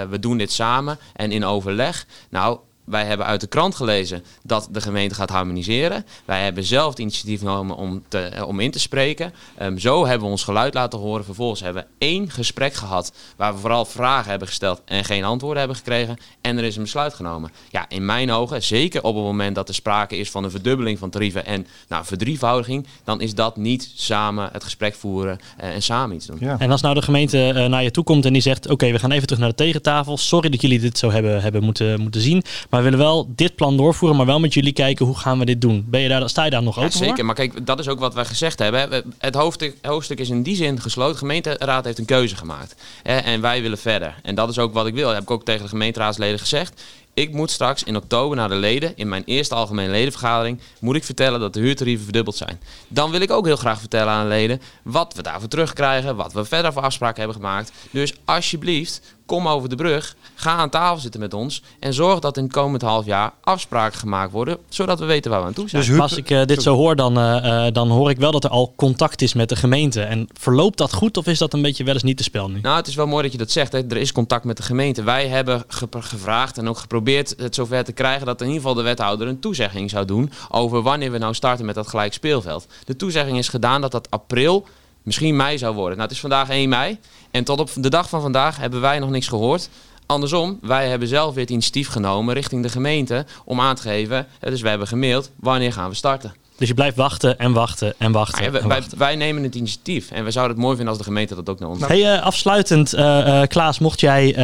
we doen dit samen en in overleg. Nou, wij hebben uit de krant gelezen dat de gemeente gaat harmoniseren. Wij hebben zelf het initiatief genomen om, te, eh, om in te spreken. Ehm, zo hebben we ons geluid laten horen. Vervolgens hebben we één gesprek gehad waar we vooral vragen hebben gesteld en geen antwoorden hebben gekregen. En er is een besluit genomen. Ja, in mijn ogen, zeker op het moment dat er sprake is van een verdubbeling van tarieven en nou, verdrievoudiging, dan is dat niet samen het gesprek voeren eh, en samen iets doen. Ja. En als nou de gemeente eh, naar je toe komt en die zegt: Oké, we gaan even terug naar de tegentafel. Sorry dat jullie dit zo hebben, hebben moeten, moeten zien. Maar we willen wel dit plan doorvoeren, maar wel met jullie kijken hoe gaan we dit doen. Ben je daar, sta je daar nog Ja, open voor? zeker. Maar kijk, dat is ook wat wij gezegd hebben. Het hoofdstuk, hoofdstuk is in die zin gesloten. De gemeenteraad heeft een keuze gemaakt. En wij willen verder. En dat is ook wat ik wil. Dat heb ik ook tegen de gemeenteraadsleden gezegd. Ik moet straks in oktober naar de leden, in mijn eerste algemene ledenvergadering, moet ik vertellen dat de huurtarieven verdubbeld zijn. Dan wil ik ook heel graag vertellen aan de leden wat we daarvoor terugkrijgen, wat we verder voor afspraken hebben gemaakt. Dus alsjeblieft, kom over de brug, ga aan tafel zitten met ons en zorg dat in het komend half jaar afspraken gemaakt worden, zodat we weten waar we aan toe zijn. Dus als ik eh, dit zo hoor, dan, eh, eh, dan hoor ik wel dat er al contact is met de gemeente. En verloopt dat goed of is dat een beetje wel eens niet te spel nu? Nou, het is wel mooi dat je dat zegt. Hè. Er is contact met de gemeente. Wij hebben gevraagd en ook geprobeerd het zover te krijgen dat in ieder geval de wethouder een toezegging zou doen over wanneer we nou starten met dat gelijk speelveld. De toezegging is gedaan dat dat april, misschien mei zou worden. Nou, het is vandaag 1 mei en tot op de dag van vandaag hebben wij nog niks gehoord. Andersom, wij hebben zelf weer het initiatief genomen richting de gemeente om aan te geven. hè, Dus we hebben gemaild, wanneer gaan we starten? Dus je blijft wachten en wachten en wachten. En wij, wachten. wij nemen het initiatief en we zouden het mooi vinden als de gemeente dat ook naar ons Hey, eh, afsluitend, eh, Klaas, mocht jij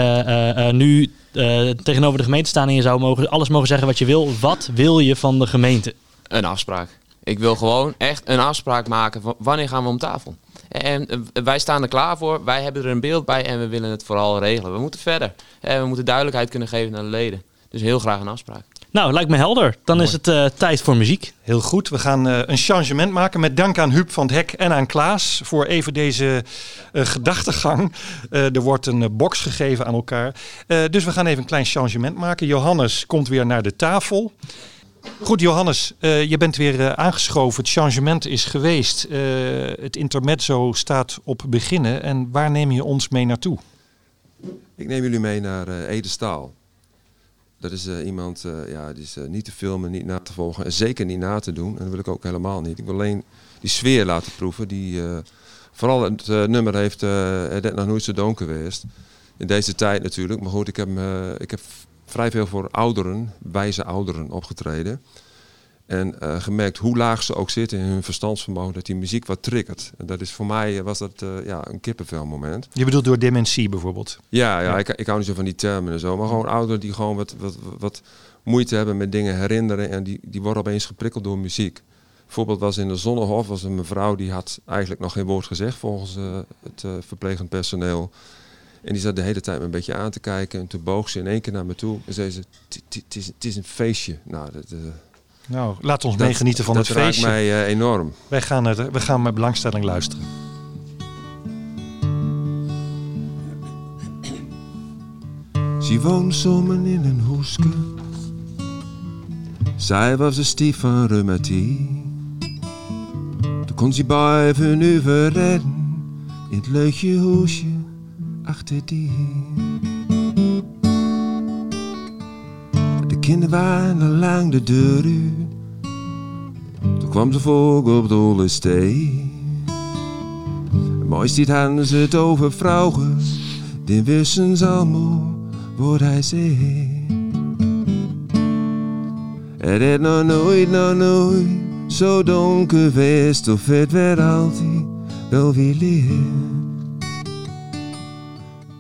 nu tegenover de gemeente staan en je zou mogen, alles mogen zeggen wat je wil, wat wil je van de gemeente? Een afspraak. Ik wil gewoon echt een afspraak maken van wanneer gaan we om tafel. En wij staan er klaar voor, wij hebben er een beeld bij en we willen het vooral regelen. We moeten verder. En we moeten duidelijkheid kunnen geven naar de leden. Dus heel graag een afspraak. Nou, lijkt me helder. Dan is het eh, tijd voor muziek. Heel goed, we gaan eh, een changement maken met dank aan Huub van het Hek en aan Klaas voor even deze eh, gedachtegang. Eh, er wordt een box gegeven aan elkaar. Eh, dus we gaan even een klein changement maken. Johannes komt weer naar de tafel. Goed, Johannes, eh, je bent weer eh, aangeschoven. Het changement is geweest. Eh, het intermezzo staat op beginnen. En waar neem je ons mee naartoe? Ik neem jullie mee naar eh Ede Staal. Dat is eh, iemand, eh, ja, die is eh, niet te filmen, niet na te volgen en zeker niet na te doen. En dat wil ik ook helemaal niet. Ik wil alleen die sfeer laten proeven. Die, vooral het nummer heeft net nog nooit zo donker geweest. In deze tijd natuurlijk. Maar goed, ik heb, ik heb vrij veel voor ouderen, wijze ouderen opgetreden. En eh, gemerkt hoe laag ze ook zitten in hun verstandsvermogen, dat die muziek wat triggert. En dat is voor mij eh, was dat eh, ja, een kippenvelmoment. Je bedoelt door dementie bijvoorbeeld. Ja, ja, Ja. Ik, ik hou niet zo van die termen en zo. Maar gewoon ouderen die gewoon wat, wat, wat moeite hebben met dingen herinneren. En die, die worden opeens geprikkeld door muziek. Bijvoorbeeld was in de Zonnehof was een mevrouw die had eigenlijk nog geen woord gezegd volgens het verplegend personeel. En die zat de hele tijd me een beetje aan te kijken. En toen boog ze in één keer naar me toe en zei ze, "Het- is- het is een feestje. Nou, dat, Nou, laat ons dat- meegenieten van dat het raakt feestje. mij eh, enorm. Wij gaan, het, we gaan met belangstelling luisteren. Ze woont zomen in een hoeske. Zij was de stief van reumatie. Toen kon ze buiten over redden. In het leutje hoesje achter die. Kinderen waren lang de deur uit. Toen kwam ze voor op de holle steen. Mooist dit hadden het over vrouwen. Die wisten ze allemaal wat hij zei. Het is nog nooit, nog nooit zo donker geweest of het werd altijd wel weer licht.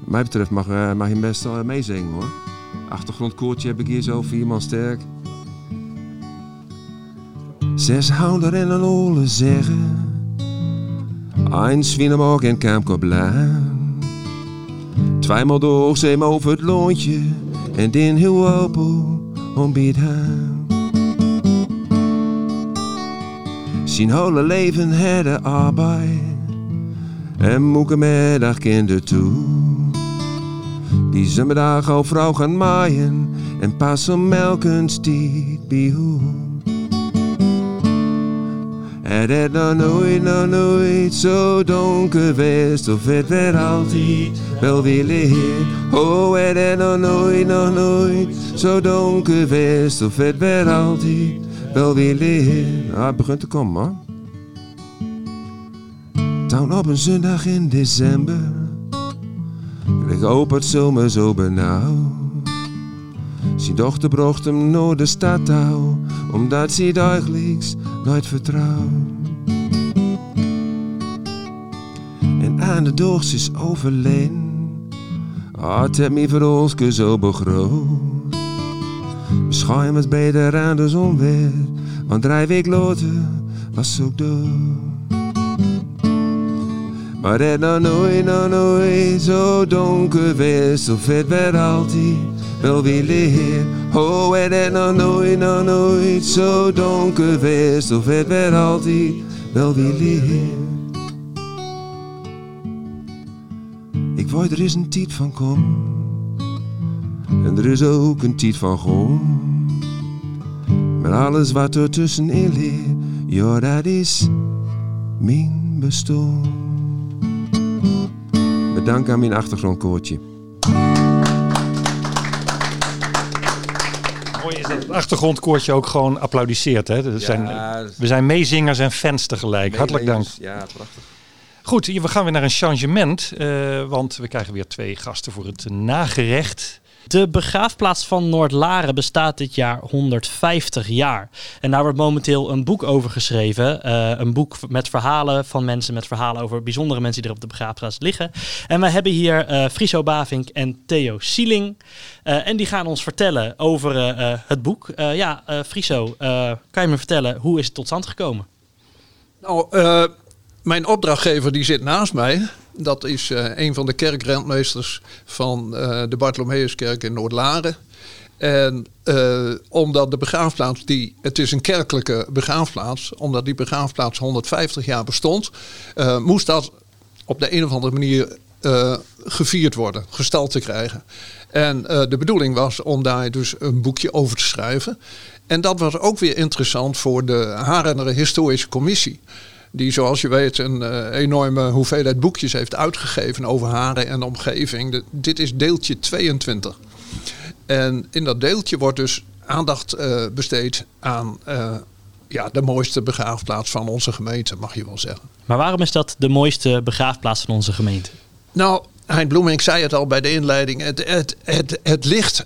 mij betreft mag, eh, mag je best wel meezingen hoor. Achtergrondkoortje heb ik hier zo, vier man sterk. Zes houder en een ole zeggen. Ein Schwienemorg en Kampkoblaan. Tweemaal door zeem over het loontje. En din heel open om biedt aan. Zijn hele leven hadden arbeid. En moeke middag kinder toe. Die zomerdag al vrouw gaan maaien. En pas om melken stiet bij hoe. Het is nog nooit, nog nooit zo donker geweest Of het werd altijd wel weer licht Oh, het is nog nooit, nog nooit zo donker geweest Of het werd altijd wel weer licht Ah, het begint te komen, man. Op een zondag in december Ik hoop het zomer zo benauwd zijn dochter bracht hem naar de stad toe, omdat ze dagelijks nooit vertrouwt. En aan de dorst is overleden, had het me voor ons zo begroot. Misschien was beter aan de zon weer, want drie weken later was ze ook dood. Maar het nog nooit, nog nooit zo donker geweest, of het werd altijd wel weer leer. Oh, het nog nooit, nog nooit zo donker geweest, of het werd altijd wel weer leer. Ik weet, er is een tijd van kom, en er is ook een tijd van gewoon. Maar alles wat er tussenin ligt, ja, dat is mijn bestaan. Bedankt aan mijn achtergrondkoortje. Mooi is dat het achtergrondkoortje ook gewoon applaudisseert. Hè? Zijn, we zijn meezingers en fans tegelijk. Hartelijk dank. Ja, prachtig. Goed, we gaan weer naar een changement. eh, want we krijgen weer twee gasten voor het nagerecht. De begraafplaats van Noordlaren bestaat dit jaar 150 jaar. En daar wordt momenteel een boek over geschreven. Eh, een boek met verhalen van mensen, met verhalen over bijzondere mensen die er op de begraafplaats liggen. En wij hebben hier eh Friso Bavink en Theo Sieling. Eh, en die gaan ons vertellen over het boek. Ja, Friso, kan je me vertellen, hoe is het tot stand gekomen? Nou, mijn opdrachtgever die zit naast mij. Dat is eh, een van de kerkrentmeesters van eh, de Bartholomeuskerk in Noordlaren. En eh, omdat de begraafplaats, die, het is een kerkelijke begraafplaats, omdat die begraafplaats 150 jaar bestond, moest dat op de een of andere manier gevierd worden, gestald te krijgen. En de bedoeling was om daar dus een boekje over te schrijven. En dat was ook weer interessant voor de Harenere Historische Commissie. Die, zoals je weet, een eh, enorme hoeveelheid boekjes heeft uitgegeven over Haren en omgeving. De- dit is deeltje 22. En in dat deeltje wordt dus aandacht eh, besteed aan eh, ja, de mooiste begraafplaats van onze gemeente, mag je wel zeggen. Maar waarom is dat de mooiste begraafplaats van onze gemeente? Nou, Hein Bloemink zei het al bij de inleiding. Het, het, het, het ligt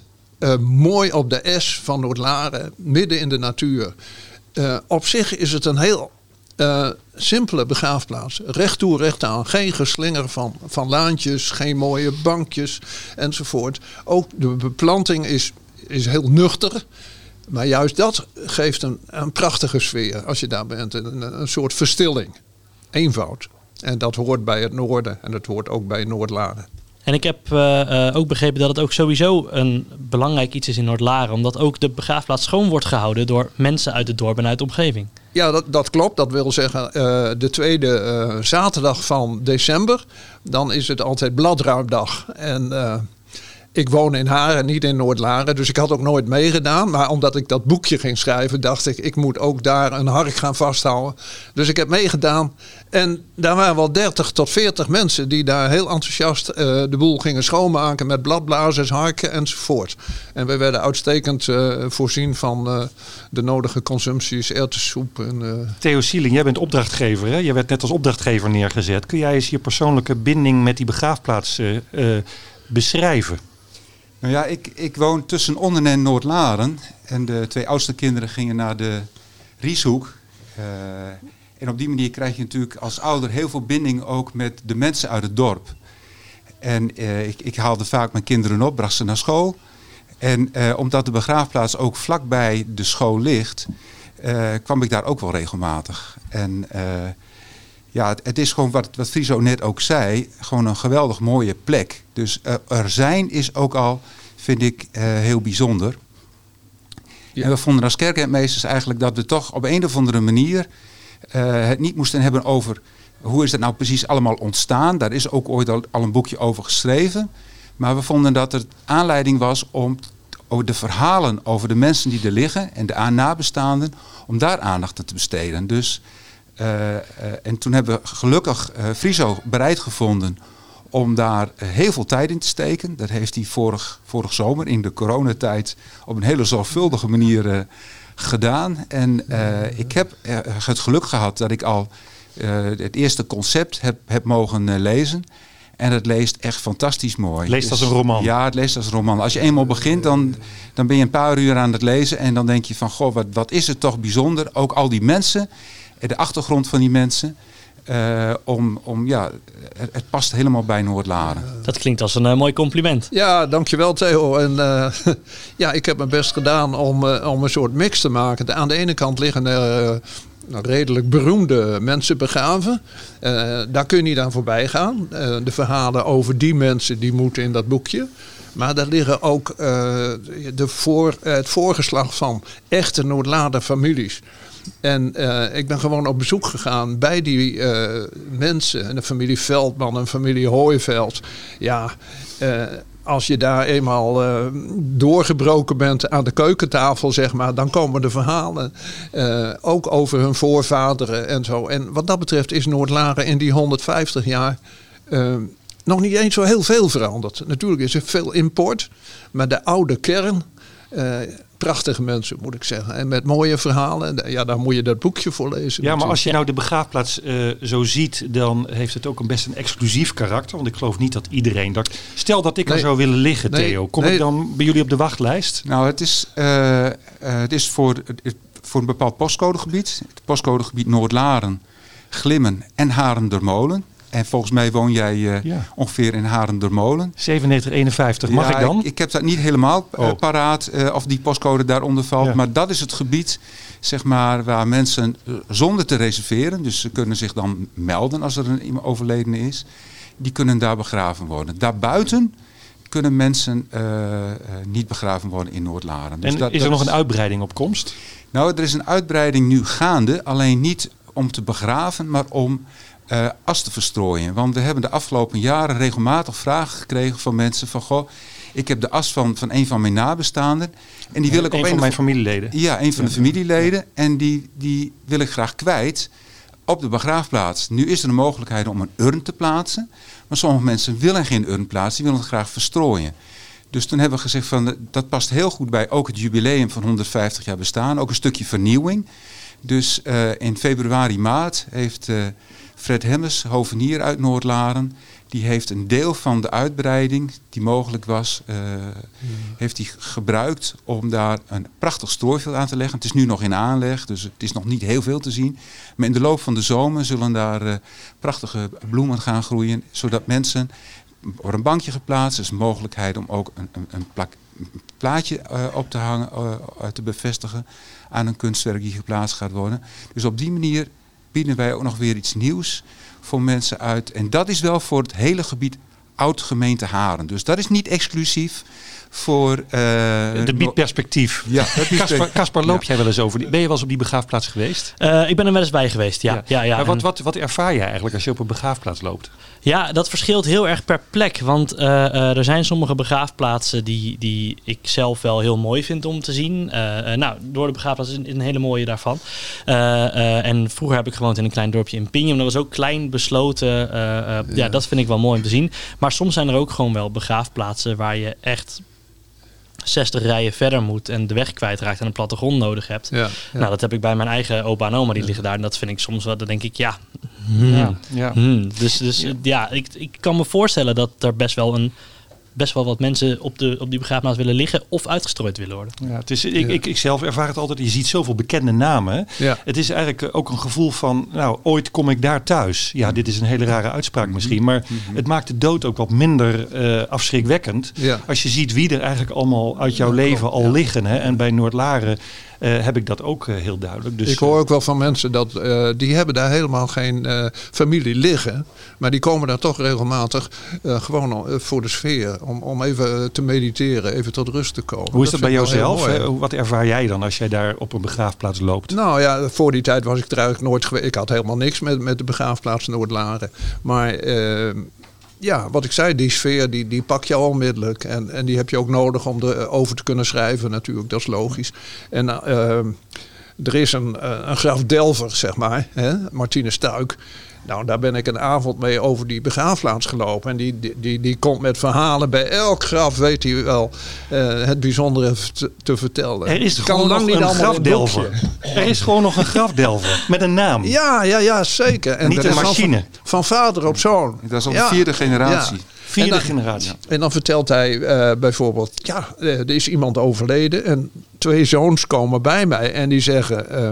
mooi op de S van Noordlaren, midden in de natuur. Op zich is het een heel eh, simpele begraafplaats. Recht toe, recht aan. Geen geslinger van, van laantjes, geen mooie bankjes enzovoort. Ook de beplanting is, is heel nuchter. Maar juist dat geeft een, een prachtige sfeer als je daar bent. Een, een soort verstilling. Eenvoud. En dat hoort bij het noorden en dat hoort ook bij Noordlaren. En ik heb eh, eh, ook begrepen dat het ook sowieso een belangrijk iets is in Noordlaren. Omdat ook de begraafplaats schoon wordt gehouden door mensen uit het dorp en uit de omgeving. Ja, dat, dat klopt. Dat wil zeggen, eh, de tweede eh, zaterdag van december, dan is het altijd bladruimdag. En eh, ik woon in Haren, niet in Noordlaren, dus ik had ook nooit meegedaan. Maar omdat ik dat boekje ging schrijven, dacht ik, ik moet ook daar een hark gaan vasthouden. Dus ik heb meegedaan. En daar waren wel 30 tot 40 mensen die daar heel enthousiast eh, de boel gingen schoonmaken met bladblazers, harken enzovoort. En we werden uitstekend eh, voorzien van eh, de nodige consumpties, erwtensoep en... Theo Sieling, jij bent opdrachtgever. Hè? Je werd net als opdrachtgever neergezet. Kun jij eens je persoonlijke binding met die begraafplaats beschrijven? Nou ja, ik, ik woon tussen Onnen en Noordlaren. En de twee oudste kinderen gingen naar de Rieshoek. Eh, en op die manier krijg je natuurlijk als ouder heel veel binding ook met de mensen uit het dorp. En eh, ik, ik haalde vaak mijn kinderen op, bracht ze naar school. En eh, omdat de begraafplaats ook vlakbij de school ligt, kwam ik daar ook wel regelmatig. En ja, het, het is gewoon wat, wat Friso net ook zei, gewoon een geweldig mooie plek. Dus eh, er zijn is ook al, vind ik, eh, heel bijzonder. Ja. En we vonden als kerkentmeesters eigenlijk dat we toch op een of andere manier eh, het niet moesten hebben over hoe is dat nou precies allemaal ontstaan. Daar is ook ooit al, al een boekje over geschreven. Maar we vonden dat er aanleiding was om over de verhalen over de mensen die er liggen en de aan- nabestaanden, om daar aandacht aan te besteden. Dus, en toen hebben we gelukkig eh Friso bereid gevonden om daar eh, heel veel tijd in te steken. Dat heeft hij vorig, vorig zomer in de coronatijd op een hele zorgvuldige manier eh, gedaan. En eh, ik heb eh, het geluk gehad dat ik al eh, het eerste concept heb, heb mogen eh, lezen. En het leest echt fantastisch mooi. Dus Leest als een roman. Ja, het leest als een roman. Als je eenmaal begint, dan, dan ben je een paar uur aan het lezen. En dan denk je van, goh, wat, wat is het toch bijzonder. Ook al die mensen, en de achtergrond van die mensen. eh, om, om, ja, het, het past helemaal bij Noord-Laren. Dat klinkt als een eh, mooi compliment. Ja, dankjewel Theo. En eh, ja, ik heb mijn best gedaan om, om een soort mix te maken. Aan de ene kant liggen er redelijk beroemde mensen begraven. Eh, daar kun je niet aan voorbij gaan. Eh, de verhalen over die mensen die moeten in dat boekje. Maar daar liggen ook eh, de voor, het voorgeslag van echte Noordlader families. En eh, ik ben gewoon op bezoek gegaan bij die eh, mensen. En de familie Veldman en familie Hooiveld. Ja, eh, als je daar eenmaal doorgebroken bent aan de keukentafel, zeg maar, dan komen de verhalen ook over hun voorvaderen en zo. En wat dat betreft is Noordlaren in die 150 jaar nog niet eens zo heel veel veranderd. Natuurlijk is er veel import, maar de oude kern. Prachtige mensen, moet ik zeggen. En met mooie verhalen. Ja, daar moet je dat boekje voor lezen. Ja, maar als je nou de begraafplaats eh, zo ziet, dan heeft het ook een best een exclusief karakter. Want ik geloof niet dat iedereen... Dat, stel dat ik er zou willen liggen, Nee, Theo. Kom nee. ik dan bij jullie op de wachtlijst? Nou, het is, eh, eh, het is voor, het- voor een bepaald postcodegebied. Het postcodegebied Noordlaren, Glimmen en Harendermolen. En volgens mij woon jij eh, Ja. ongeveer in Harendermolen. 9751, mag Ja, ik dan? Ik, ik heb dat niet helemaal eh, Oh. paraat eh, of die postcode daaronder valt. Ja. Maar dat is het gebied zeg maar, waar mensen zonder te reserveren, dus ze kunnen zich dan melden als er een iemand overleden is, die kunnen daar begraven worden. Daarbuiten kunnen mensen niet begraven worden in Noordlaren. Dus en dat- is er dat nog een uitbreiding op komst? nou, er is een uitbreiding nu gaande, alleen niet om te begraven, maar om eh, as te verstrooien. Want we hebben de afgelopen jaren regelmatig vragen gekregen van mensen van, goh, ik heb de as van, van een van mijn nabestaanden en die wil ik een op van een mijn familieleden. ja, een van de familieleden. En die, die wil ik graag kwijt op de begraafplaats. Nu is er een mogelijkheid om een urn te plaatsen. Maar sommige mensen willen geen urn plaatsen, die willen het graag verstrooien. Dus toen hebben we gezegd van eh, dat past heel goed bij ook het jubileum van 150 jaar bestaan. Ook een stukje vernieuwing. Dus eh, in februari, maart heeft Fred Hemmers, hovenier uit Noordlaren, die heeft een deel van de uitbreiding die mogelijk was, eh, heeft hij gebruikt om daar een prachtig strooiveld aan te leggen. Het is nu nog in aanleg, dus het is nog niet heel veel te zien. Maar in de loop van de zomer zullen daar eh, prachtige bloemen gaan groeien, zodat mensen voor een bankje geplaatst is een mogelijkheid om ook een, een, een plak, een plaatje eh, op te hangen, te bevestigen aan een kunstwerk die geplaatst gaat worden. Dus op die manier bieden wij ook nog weer iets nieuws voor mensen uit. En dat is wel voor het hele gebied oud-gemeente Haren. Dus dat is niet exclusief voor... eh, Het biedt perspectief. Ja, Caspar, loop Ja. jij wel eens over? die- Ben je wel eens op die begraafplaats geweest? Eh, ik ben er wel eens bij geweest, ja. ja. ja, Maar wat, wat, wat ervaar jij eigenlijk als je op een begraafplaats loopt? Ja, dat verschilt heel erg per plek. Want eh, eh, er zijn sommige begraafplaatsen die, die ik zelf wel heel mooi vind om te zien. Nou, door de begraafplaats is een, is een hele mooie daarvan. Eh, eh, en vroeger heb ik gewoond in een klein dorpje in Pinjum. Dat was ook klein, besloten. eh, eh, ja. dat vind ik wel mooi om te zien. Maar soms zijn er ook gewoon wel begraafplaatsen waar je echt 60 rijen verder moet en de weg kwijtraakt en een plattegrond nodig hebt. Ja, ja. Nou, dat heb ik bij mijn eigen opa en oma, die liggen daar. En dat vind ik soms wel, dan denk ik, ja. hmm, Ja, ja. hmm. Dus, dus ja, ik, ik kan me voorstellen dat er best wel een best wel wat mensen op, de, op die begraafplaats willen liggen of uitgestrooid willen worden. Ja, het is, ik, ik, ik zelf ervaar het altijd. Je ziet zoveel bekende namen. Ja. Het is eigenlijk eh, ook een gevoel van, nou, ooit kom ik daar thuis. Ja, dit is een hele rare uitspraak misschien. Maar het maakt de dood ook wat minder eh, afschrikwekkend. Ja. Als je ziet wie er eigenlijk allemaal uit jouw leven al liggen. Hè? En bij Noordlaren heb ik dat ook eh, heel duidelijk. Dus, ik hoor ook wel van mensen dat eh, die hebben daar helemaal geen eh, familie liggen. Maar die komen daar toch regelmatig eh, gewoon eh, voor de sfeer. Om, om even eh, te mediteren, even tot rust te komen. hoe is dat, bij jouzelf? Wat ervaar jij dan als jij daar op een begraafplaats loopt? Nou ja, voor die tijd was ik er eigenlijk nooit geweest. Ik had helemaal niks met, met de begraafplaats Noordlaren. Maar eh, ja, wat ik zei, die sfeer die, die pak je onmiddellijk. En, en die heb je ook nodig om erover te kunnen schrijven natuurlijk. Dat is logisch. En eh, er is een, eh, een graf Delver, zeg maar. Hè? Martine Stuik. Nou, daar ben ik een avond mee over die begraafplaats gelopen. En die, die, die, die komt met verhalen. Bij elk graf weet hij wel eh, het bijzondere te, te vertellen. Er is Het gewoon nog een in een grafdelver. Er is gewoon nog een grafdelver met een naam. Ja, ja, ja, zeker. En Niet dat een is van- machine. Van, vader op zoon. Dat is al Ja, de vierde generatie. ja. Vierde En dan- generatie. En dan vertelt hij eh, bijvoorbeeld, ja, eh, er is iemand overleden en twee zoons komen bij mij en die zeggen, eh,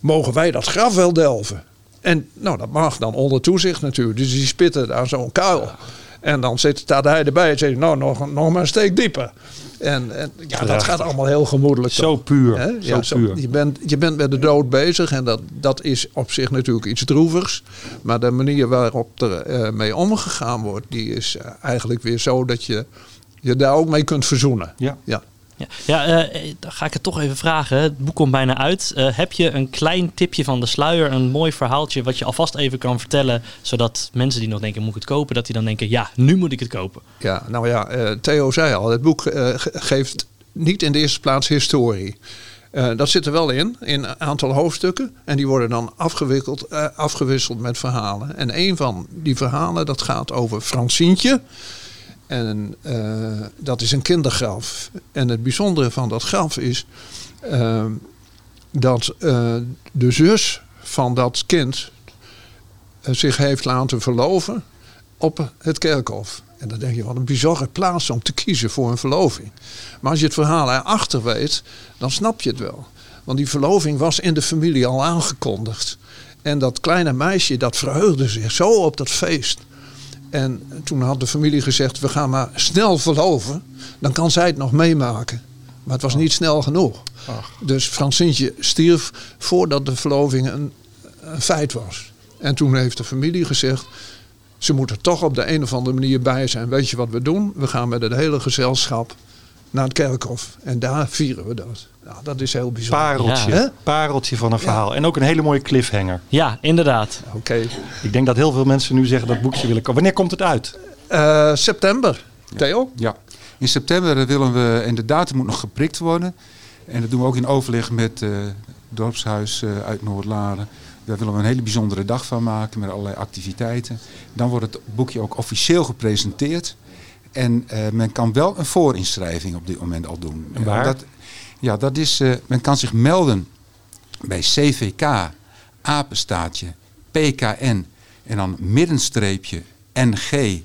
mogen wij dat graf wel delven? En nou, dat mag dan onder toezicht natuurlijk. Dus die spitten daar zo'n kuil. En dan zit, staat hij erbij en zegt, nou, nog, nog maar een steek dieper. En, en ja, dat gaat allemaal heel gemoedelijk. Zo puur. Ja, zo- puur. je, bent, je bent met de dood bezig en dat, dat is op zich natuurlijk iets droevigs. Maar de manier waarop er eh, mee omgegaan wordt, die is eh, eigenlijk weer zo dat je je daar ook mee kunt verzoenen. Ja. Ja. Ja, ja eh, dan ga ik het toch even vragen. Het boek komt bijna uit. Eh, heb je een klein tipje van de sluier, een mooi verhaaltje wat je alvast even kan vertellen, zodat mensen die nog denken moet ik het kopen, dat die dan denken ja, nu moet ik het kopen. Ja, nou ja, eh, Theo zei al, het boek ge- geeft niet in de eerste plaats historie. Dat zit er wel in, in een aantal hoofdstukken. En die worden dan afgewikkeld, afgewisseld met verhalen. En een van die verhalen, dat gaat over Francientje. En eh, dat is een kindergraf. En het bijzondere van dat graf is eh, dat eh, de zus van dat kind eh, zich heeft laten verloven op het kerkhof. En dan denk je, wat een bizarre plaats om te kiezen voor een verloving. Maar als je het verhaal erachter weet, dan snap je het wel. Want die verloving was in de familie al aangekondigd. En dat kleine meisje, dat verheugde zich zo op dat feest. En toen had de familie gezegd, we gaan maar snel verloven. Dan kan zij het nog meemaken. Maar het was niet snel genoeg. Dus Francientje stierf voordat de verloving een, een feit was. En toen heeft de familie gezegd, ze moeten toch op de een of andere manier bij zijn. Weet je wat we doen? We gaan met het hele gezelschap naar het kerkhof. En daar vieren we dat. Nou, dat is heel bijzonder. Pareltje. Ja. Pareltje van een verhaal. En ook een hele mooie cliffhanger. Ja, inderdaad. Oké. Ik denk dat heel veel mensen nu zeggen dat boekje willen kopen. Wanneer komt het uit? Eh, september. Theo? Ja. In september willen we, en de datum moet nog geprikt worden. En dat doen we ook in overleg met eh, het dorpshuis eh, uit Noordlaren. Daar willen we een hele bijzondere dag van maken met allerlei activiteiten. Dan wordt het boekje ook officieel gepresenteerd. En eh, men kan wel een voorinschrijving op dit moment al doen. En waar? Dat, ja, dat is, eh, men kan zich melden bij CVK, apenstaatje, PKN en dan middenstreepje ng.nl.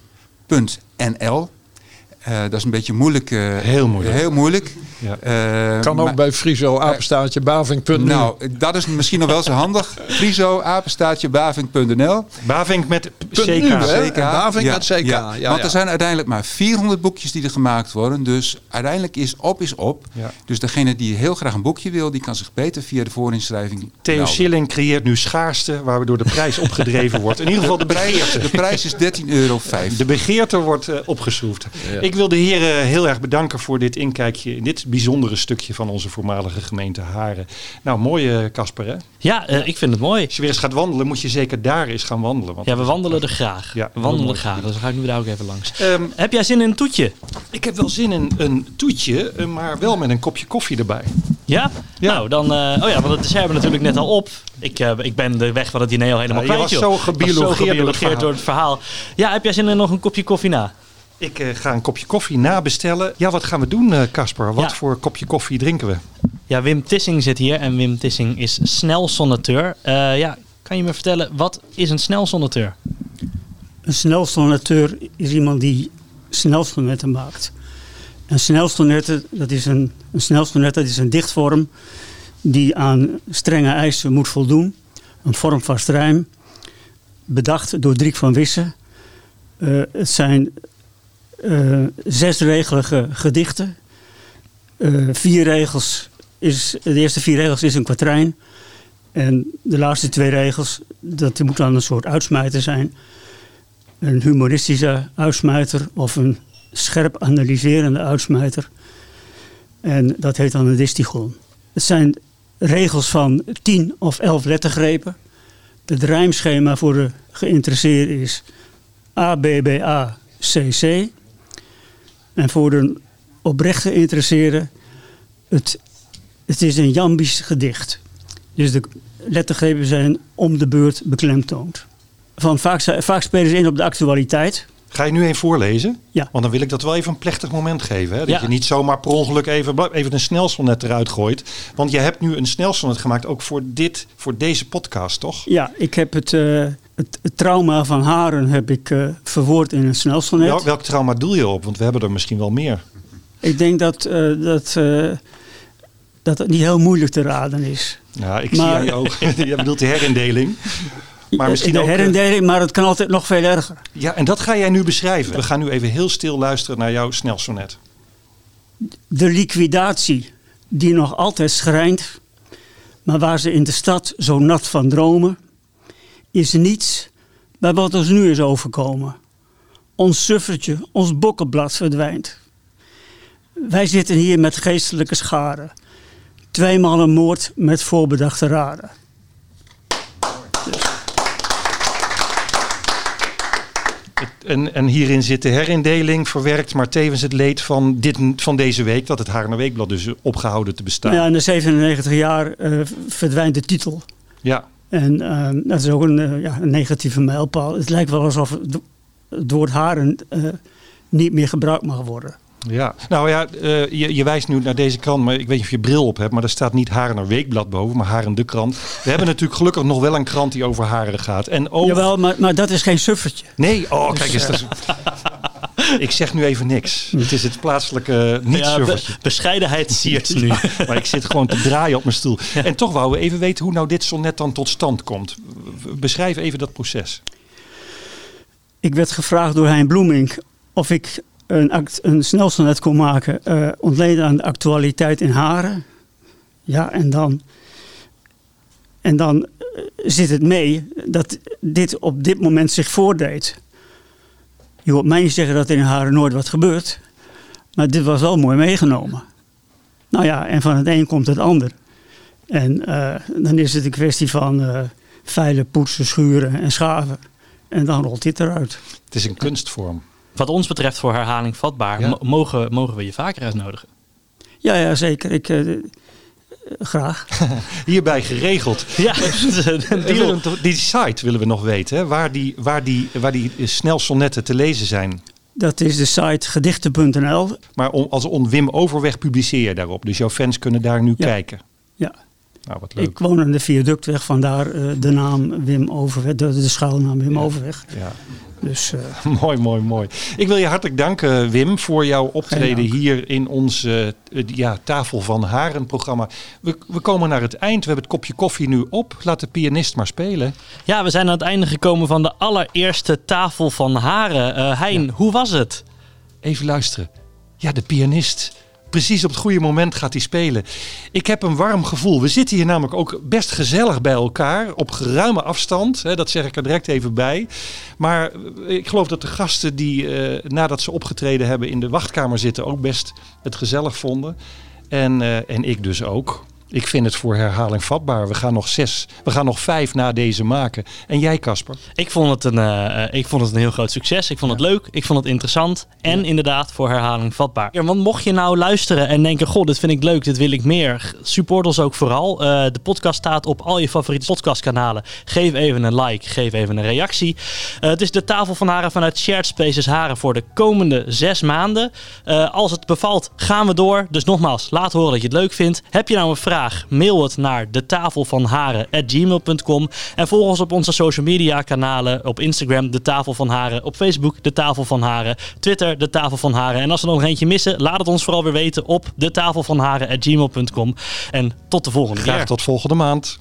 Eh, dat is een beetje moeilijk. Heel moeilijk. Heel moeilijk. Ja. Eh, Kan ook maar- bij Friso, apenstaartje, baving.nu. Nou, dat is misschien nog wel zo handig. Friso, apenstaatje, baving.nl. Bavink met CK. CK. Baving met CK, ja, Want ja. er zijn uiteindelijk maar 400 boekjes die er gemaakt worden. Dus uiteindelijk is op is op. Ja. Dus degene die heel graag een boekje wil, die kan zich beter via de voorinschrijving Theo. Schilling creëert nu schaarste, waardoor de prijs opgedreven wordt. In ieder geval de begeerte. De prijs is 13,05 euro. De begeerte wordt eh, opgeschroefd. Ik wil de heren heel erg bedanken voor dit inkijkje in dit bijzondere stukje van onze voormalige gemeente Haren. Nou, mooi eh, Casper hè? Ja, eh, ik vind het mooi. Als je weer eens gaat wandelen, moet je zeker daar eens gaan wandelen. Want Ja, we is wandelen er graag. Ja, we wandelen graag, dus dan ga ik nu daar ook even langs. Ehm, Heb jij zin in een toetje? ik heb wel zin in een toetje, eh, maar wel met een kopje koffie erbij. Ja? Ja. Nou, dan... oh ja, want het dessert hebben we natuurlijk net al op. Ik, ik ben de weg van het diner al helemaal Ja, je kwijt, was joh. zo was gebiologeerd het gebiologeerd door het verhaal. Ja, heb jij zin in nog een kopje koffie na? Ik eh, ga een kopje koffie nabestellen. Ja, wat gaan we doen, eh, Casper? wat Ja. voor kopje koffie drinken we? Ja, Wim Tissing zit hier en Wim Tissing is snelsonneteur. Eh ja, kan je me vertellen, wat is een snelsonneteur? Een snelsonateur is iemand die snelsonnetten maakt. En snelsonnetten, dat is een, een snelsonnet, dat is een dichtvorm die aan strenge eisen moet voldoen. Een vormvast rijm, bedacht door Driek van Wissen. Uh, het zijn uh, zesregelige gedichten. Uh, vier regels is, de eerste vier regels is een kwatrijn. En de laatste twee regels, dat moet dan een soort uitsmijter zijn. Een humoristische uitsmijter of een scherp analyserende uitsmijter. En dat heet dan een distigon. Het zijn regels van 10 of 11 lettergrepen. Het rijmschema voor de geïnteresseerden is ABBA-CC. En voor de oprecht geïnteresseerden, het, het is een jambisch gedicht. Dus de lettergrepen zijn om de beurt beklemtoond. Van vaak, vaak spelen ze in op de actualiteit. Ga je nu een voorlezen? Ja. Want dan wil ik dat wel even een plechtig moment geven. Hè? Dat je niet zomaar per ongeluk even, even een snelsonnet eruit gooit. Want je hebt nu een snelsonnet gemaakt ook voor, dit, voor deze podcast, toch? Ja, ik heb het, uh, het, het, trauma van Haren heb ik uh, verwoord in een snelsonnet. Wel, welk trauma doel je op? Want we hebben er misschien wel meer. Ik denk dat, uh, dat, dat het niet heel moeilijk te raden is. Ja, ik maar, zie aan je ogen. je bedoelt de herindeling. Maar misschien de herindeling, maar het kan altijd nog veel erger. Ja, en dat ga jij nu beschrijven. We gaan nu even heel stil luisteren naar jouw snelsonnet. De liquidatie die nog altijd schrijnt, maar waar ze in de stad zo nat van dromen, is niets bij wat ons nu is overkomen. Ons suffertje, ons bokkenblad verdwijnt. Wij zitten hier met geestelijke scharen. Tweemaal een moord met voorbedachte raden. En, en, hierin zit de herindeling verwerkt, maar tevens het leed van, dit, van deze week, dat het Haarner Weekblad dus opgehouden te bestaan. Ja, in de 97 jaar uh, verdwijnt de titel. Ja. En uh, dat is ook een, uh, ja, een, negatieve mijlpaal. Het lijkt wel alsof het, het woord haren niet meer gebruikt mag worden. Ja, nou ja, uh, je, je, wijst nu naar deze krant, maar ik weet niet of je bril op hebt, maar er staat niet Haren Weekblad boven, maar Haren de krant. We hebben natuurlijk gelukkig nog wel een krant die over haren gaat. En. Jawel, maar, maar dat is geen suffertje. Nee, oh kijk eens. Dus, ik zeg nu even niks. Het is het plaatselijke niet ja, be bescheidenheid siert nu. maar, maar ik zit gewoon te draaien op mijn stoel. En toch wou we even weten hoe nou dit sonnet dan tot stand komt. Beschrijf even dat proces. Ik werd gevraagd door Hein Bloemink of ik een, act, een snelsonnet kon maken, uh, ontleden aan de actualiteit in Haren. Ja, en dan, en dan uh, zit het mee dat dit op dit moment zich voordeed. Je hoort mij niet zeggen dat er in Haren nooit wat gebeurt, maar dit was wel mooi meegenomen. Nou ja, en van het een komt het ander. En uh, dan is het een kwestie van veilen, poetsen, schuren en schaven. En dan rolt dit eruit. Het is een kunstvorm. Wat ons betreft voor herhaling vatbaar, ja. mogen, mogen we je vaker uitnodigen? Ja, ja zeker. Ik, uh, graag. Hierbij geregeld. Ja, die, die site willen we nog weten, hè? Waar, die, waar, die, waar die snelsonnetten te lezen zijn. Dat is de site gedichten.nl. Maar als on Wim Overweg publiceer je daarop. Dus jouw fans kunnen daar nu ja. kijken. Ja. Nou, wat leuk. Ik woon aan de viaductweg, vandaar uh, de naam Wim Overweg, de, de schuilnaam Wim ja. Overweg. Ja. Dus, uh... mooi, mooi, mooi. Ik wil je hartelijk danken, Wim, voor jouw optreden hier in ons uh, ja, Tafel van Haren programma. We, we komen naar het eind. We hebben het kopje koffie nu op. Laat de pianist maar spelen. Ja, we zijn aan het einde gekomen van de allereerste Tafel van Haren. Uh, hein, ja. hoe was het? Even luisteren. Ja, de pianist precies op het goede moment gaat hij spelen. Ik heb een warm gevoel. We zitten hier namelijk ook best gezellig bij elkaar. Op geruime afstand. Hè, dat zeg ik er direct even bij. Maar ik geloof dat de gasten die uh, nadat ze opgetreden hebben in de wachtkamer zitten... ook best het gezellig vonden. En, uh, en ik dus ook. Ik vind het voor herhaling vatbaar. We gaan nog zes, we gaan nog vijf na deze maken. En jij, Casper? Ik vond het een, uh, ik vond het een heel groot succes. Ik vond het leuk. Ik vond het interessant. En ja. inderdaad voor herhaling vatbaar. Ja, want mocht je nou luisteren en denken: Goh, dit vind ik leuk, dit wil ik meer. Support ons ook vooral. Uh, de podcast staat op al je favoriete podcastkanalen. Geef even een like, geef even een reactie. Uh, het is de tafel van Haren vanuit Shared Spaces Haren voor de komende zes maanden. als het bevalt, gaan we door. Dus nogmaals, laat horen dat je het leuk vindt. Heb je nou een vraag? Graag, mail het naar de tafel van haren@gmail.com en volg ons op onze social media kanalen. Op Instagram de tafel van haren, op Facebook de tafel van haren, Twitter de tafel van haren. En als we er nog eentje missen, laat het ons vooral weer weten op de tafel van haren@gmail.com en tot de volgende Graag keer. tot volgende maand.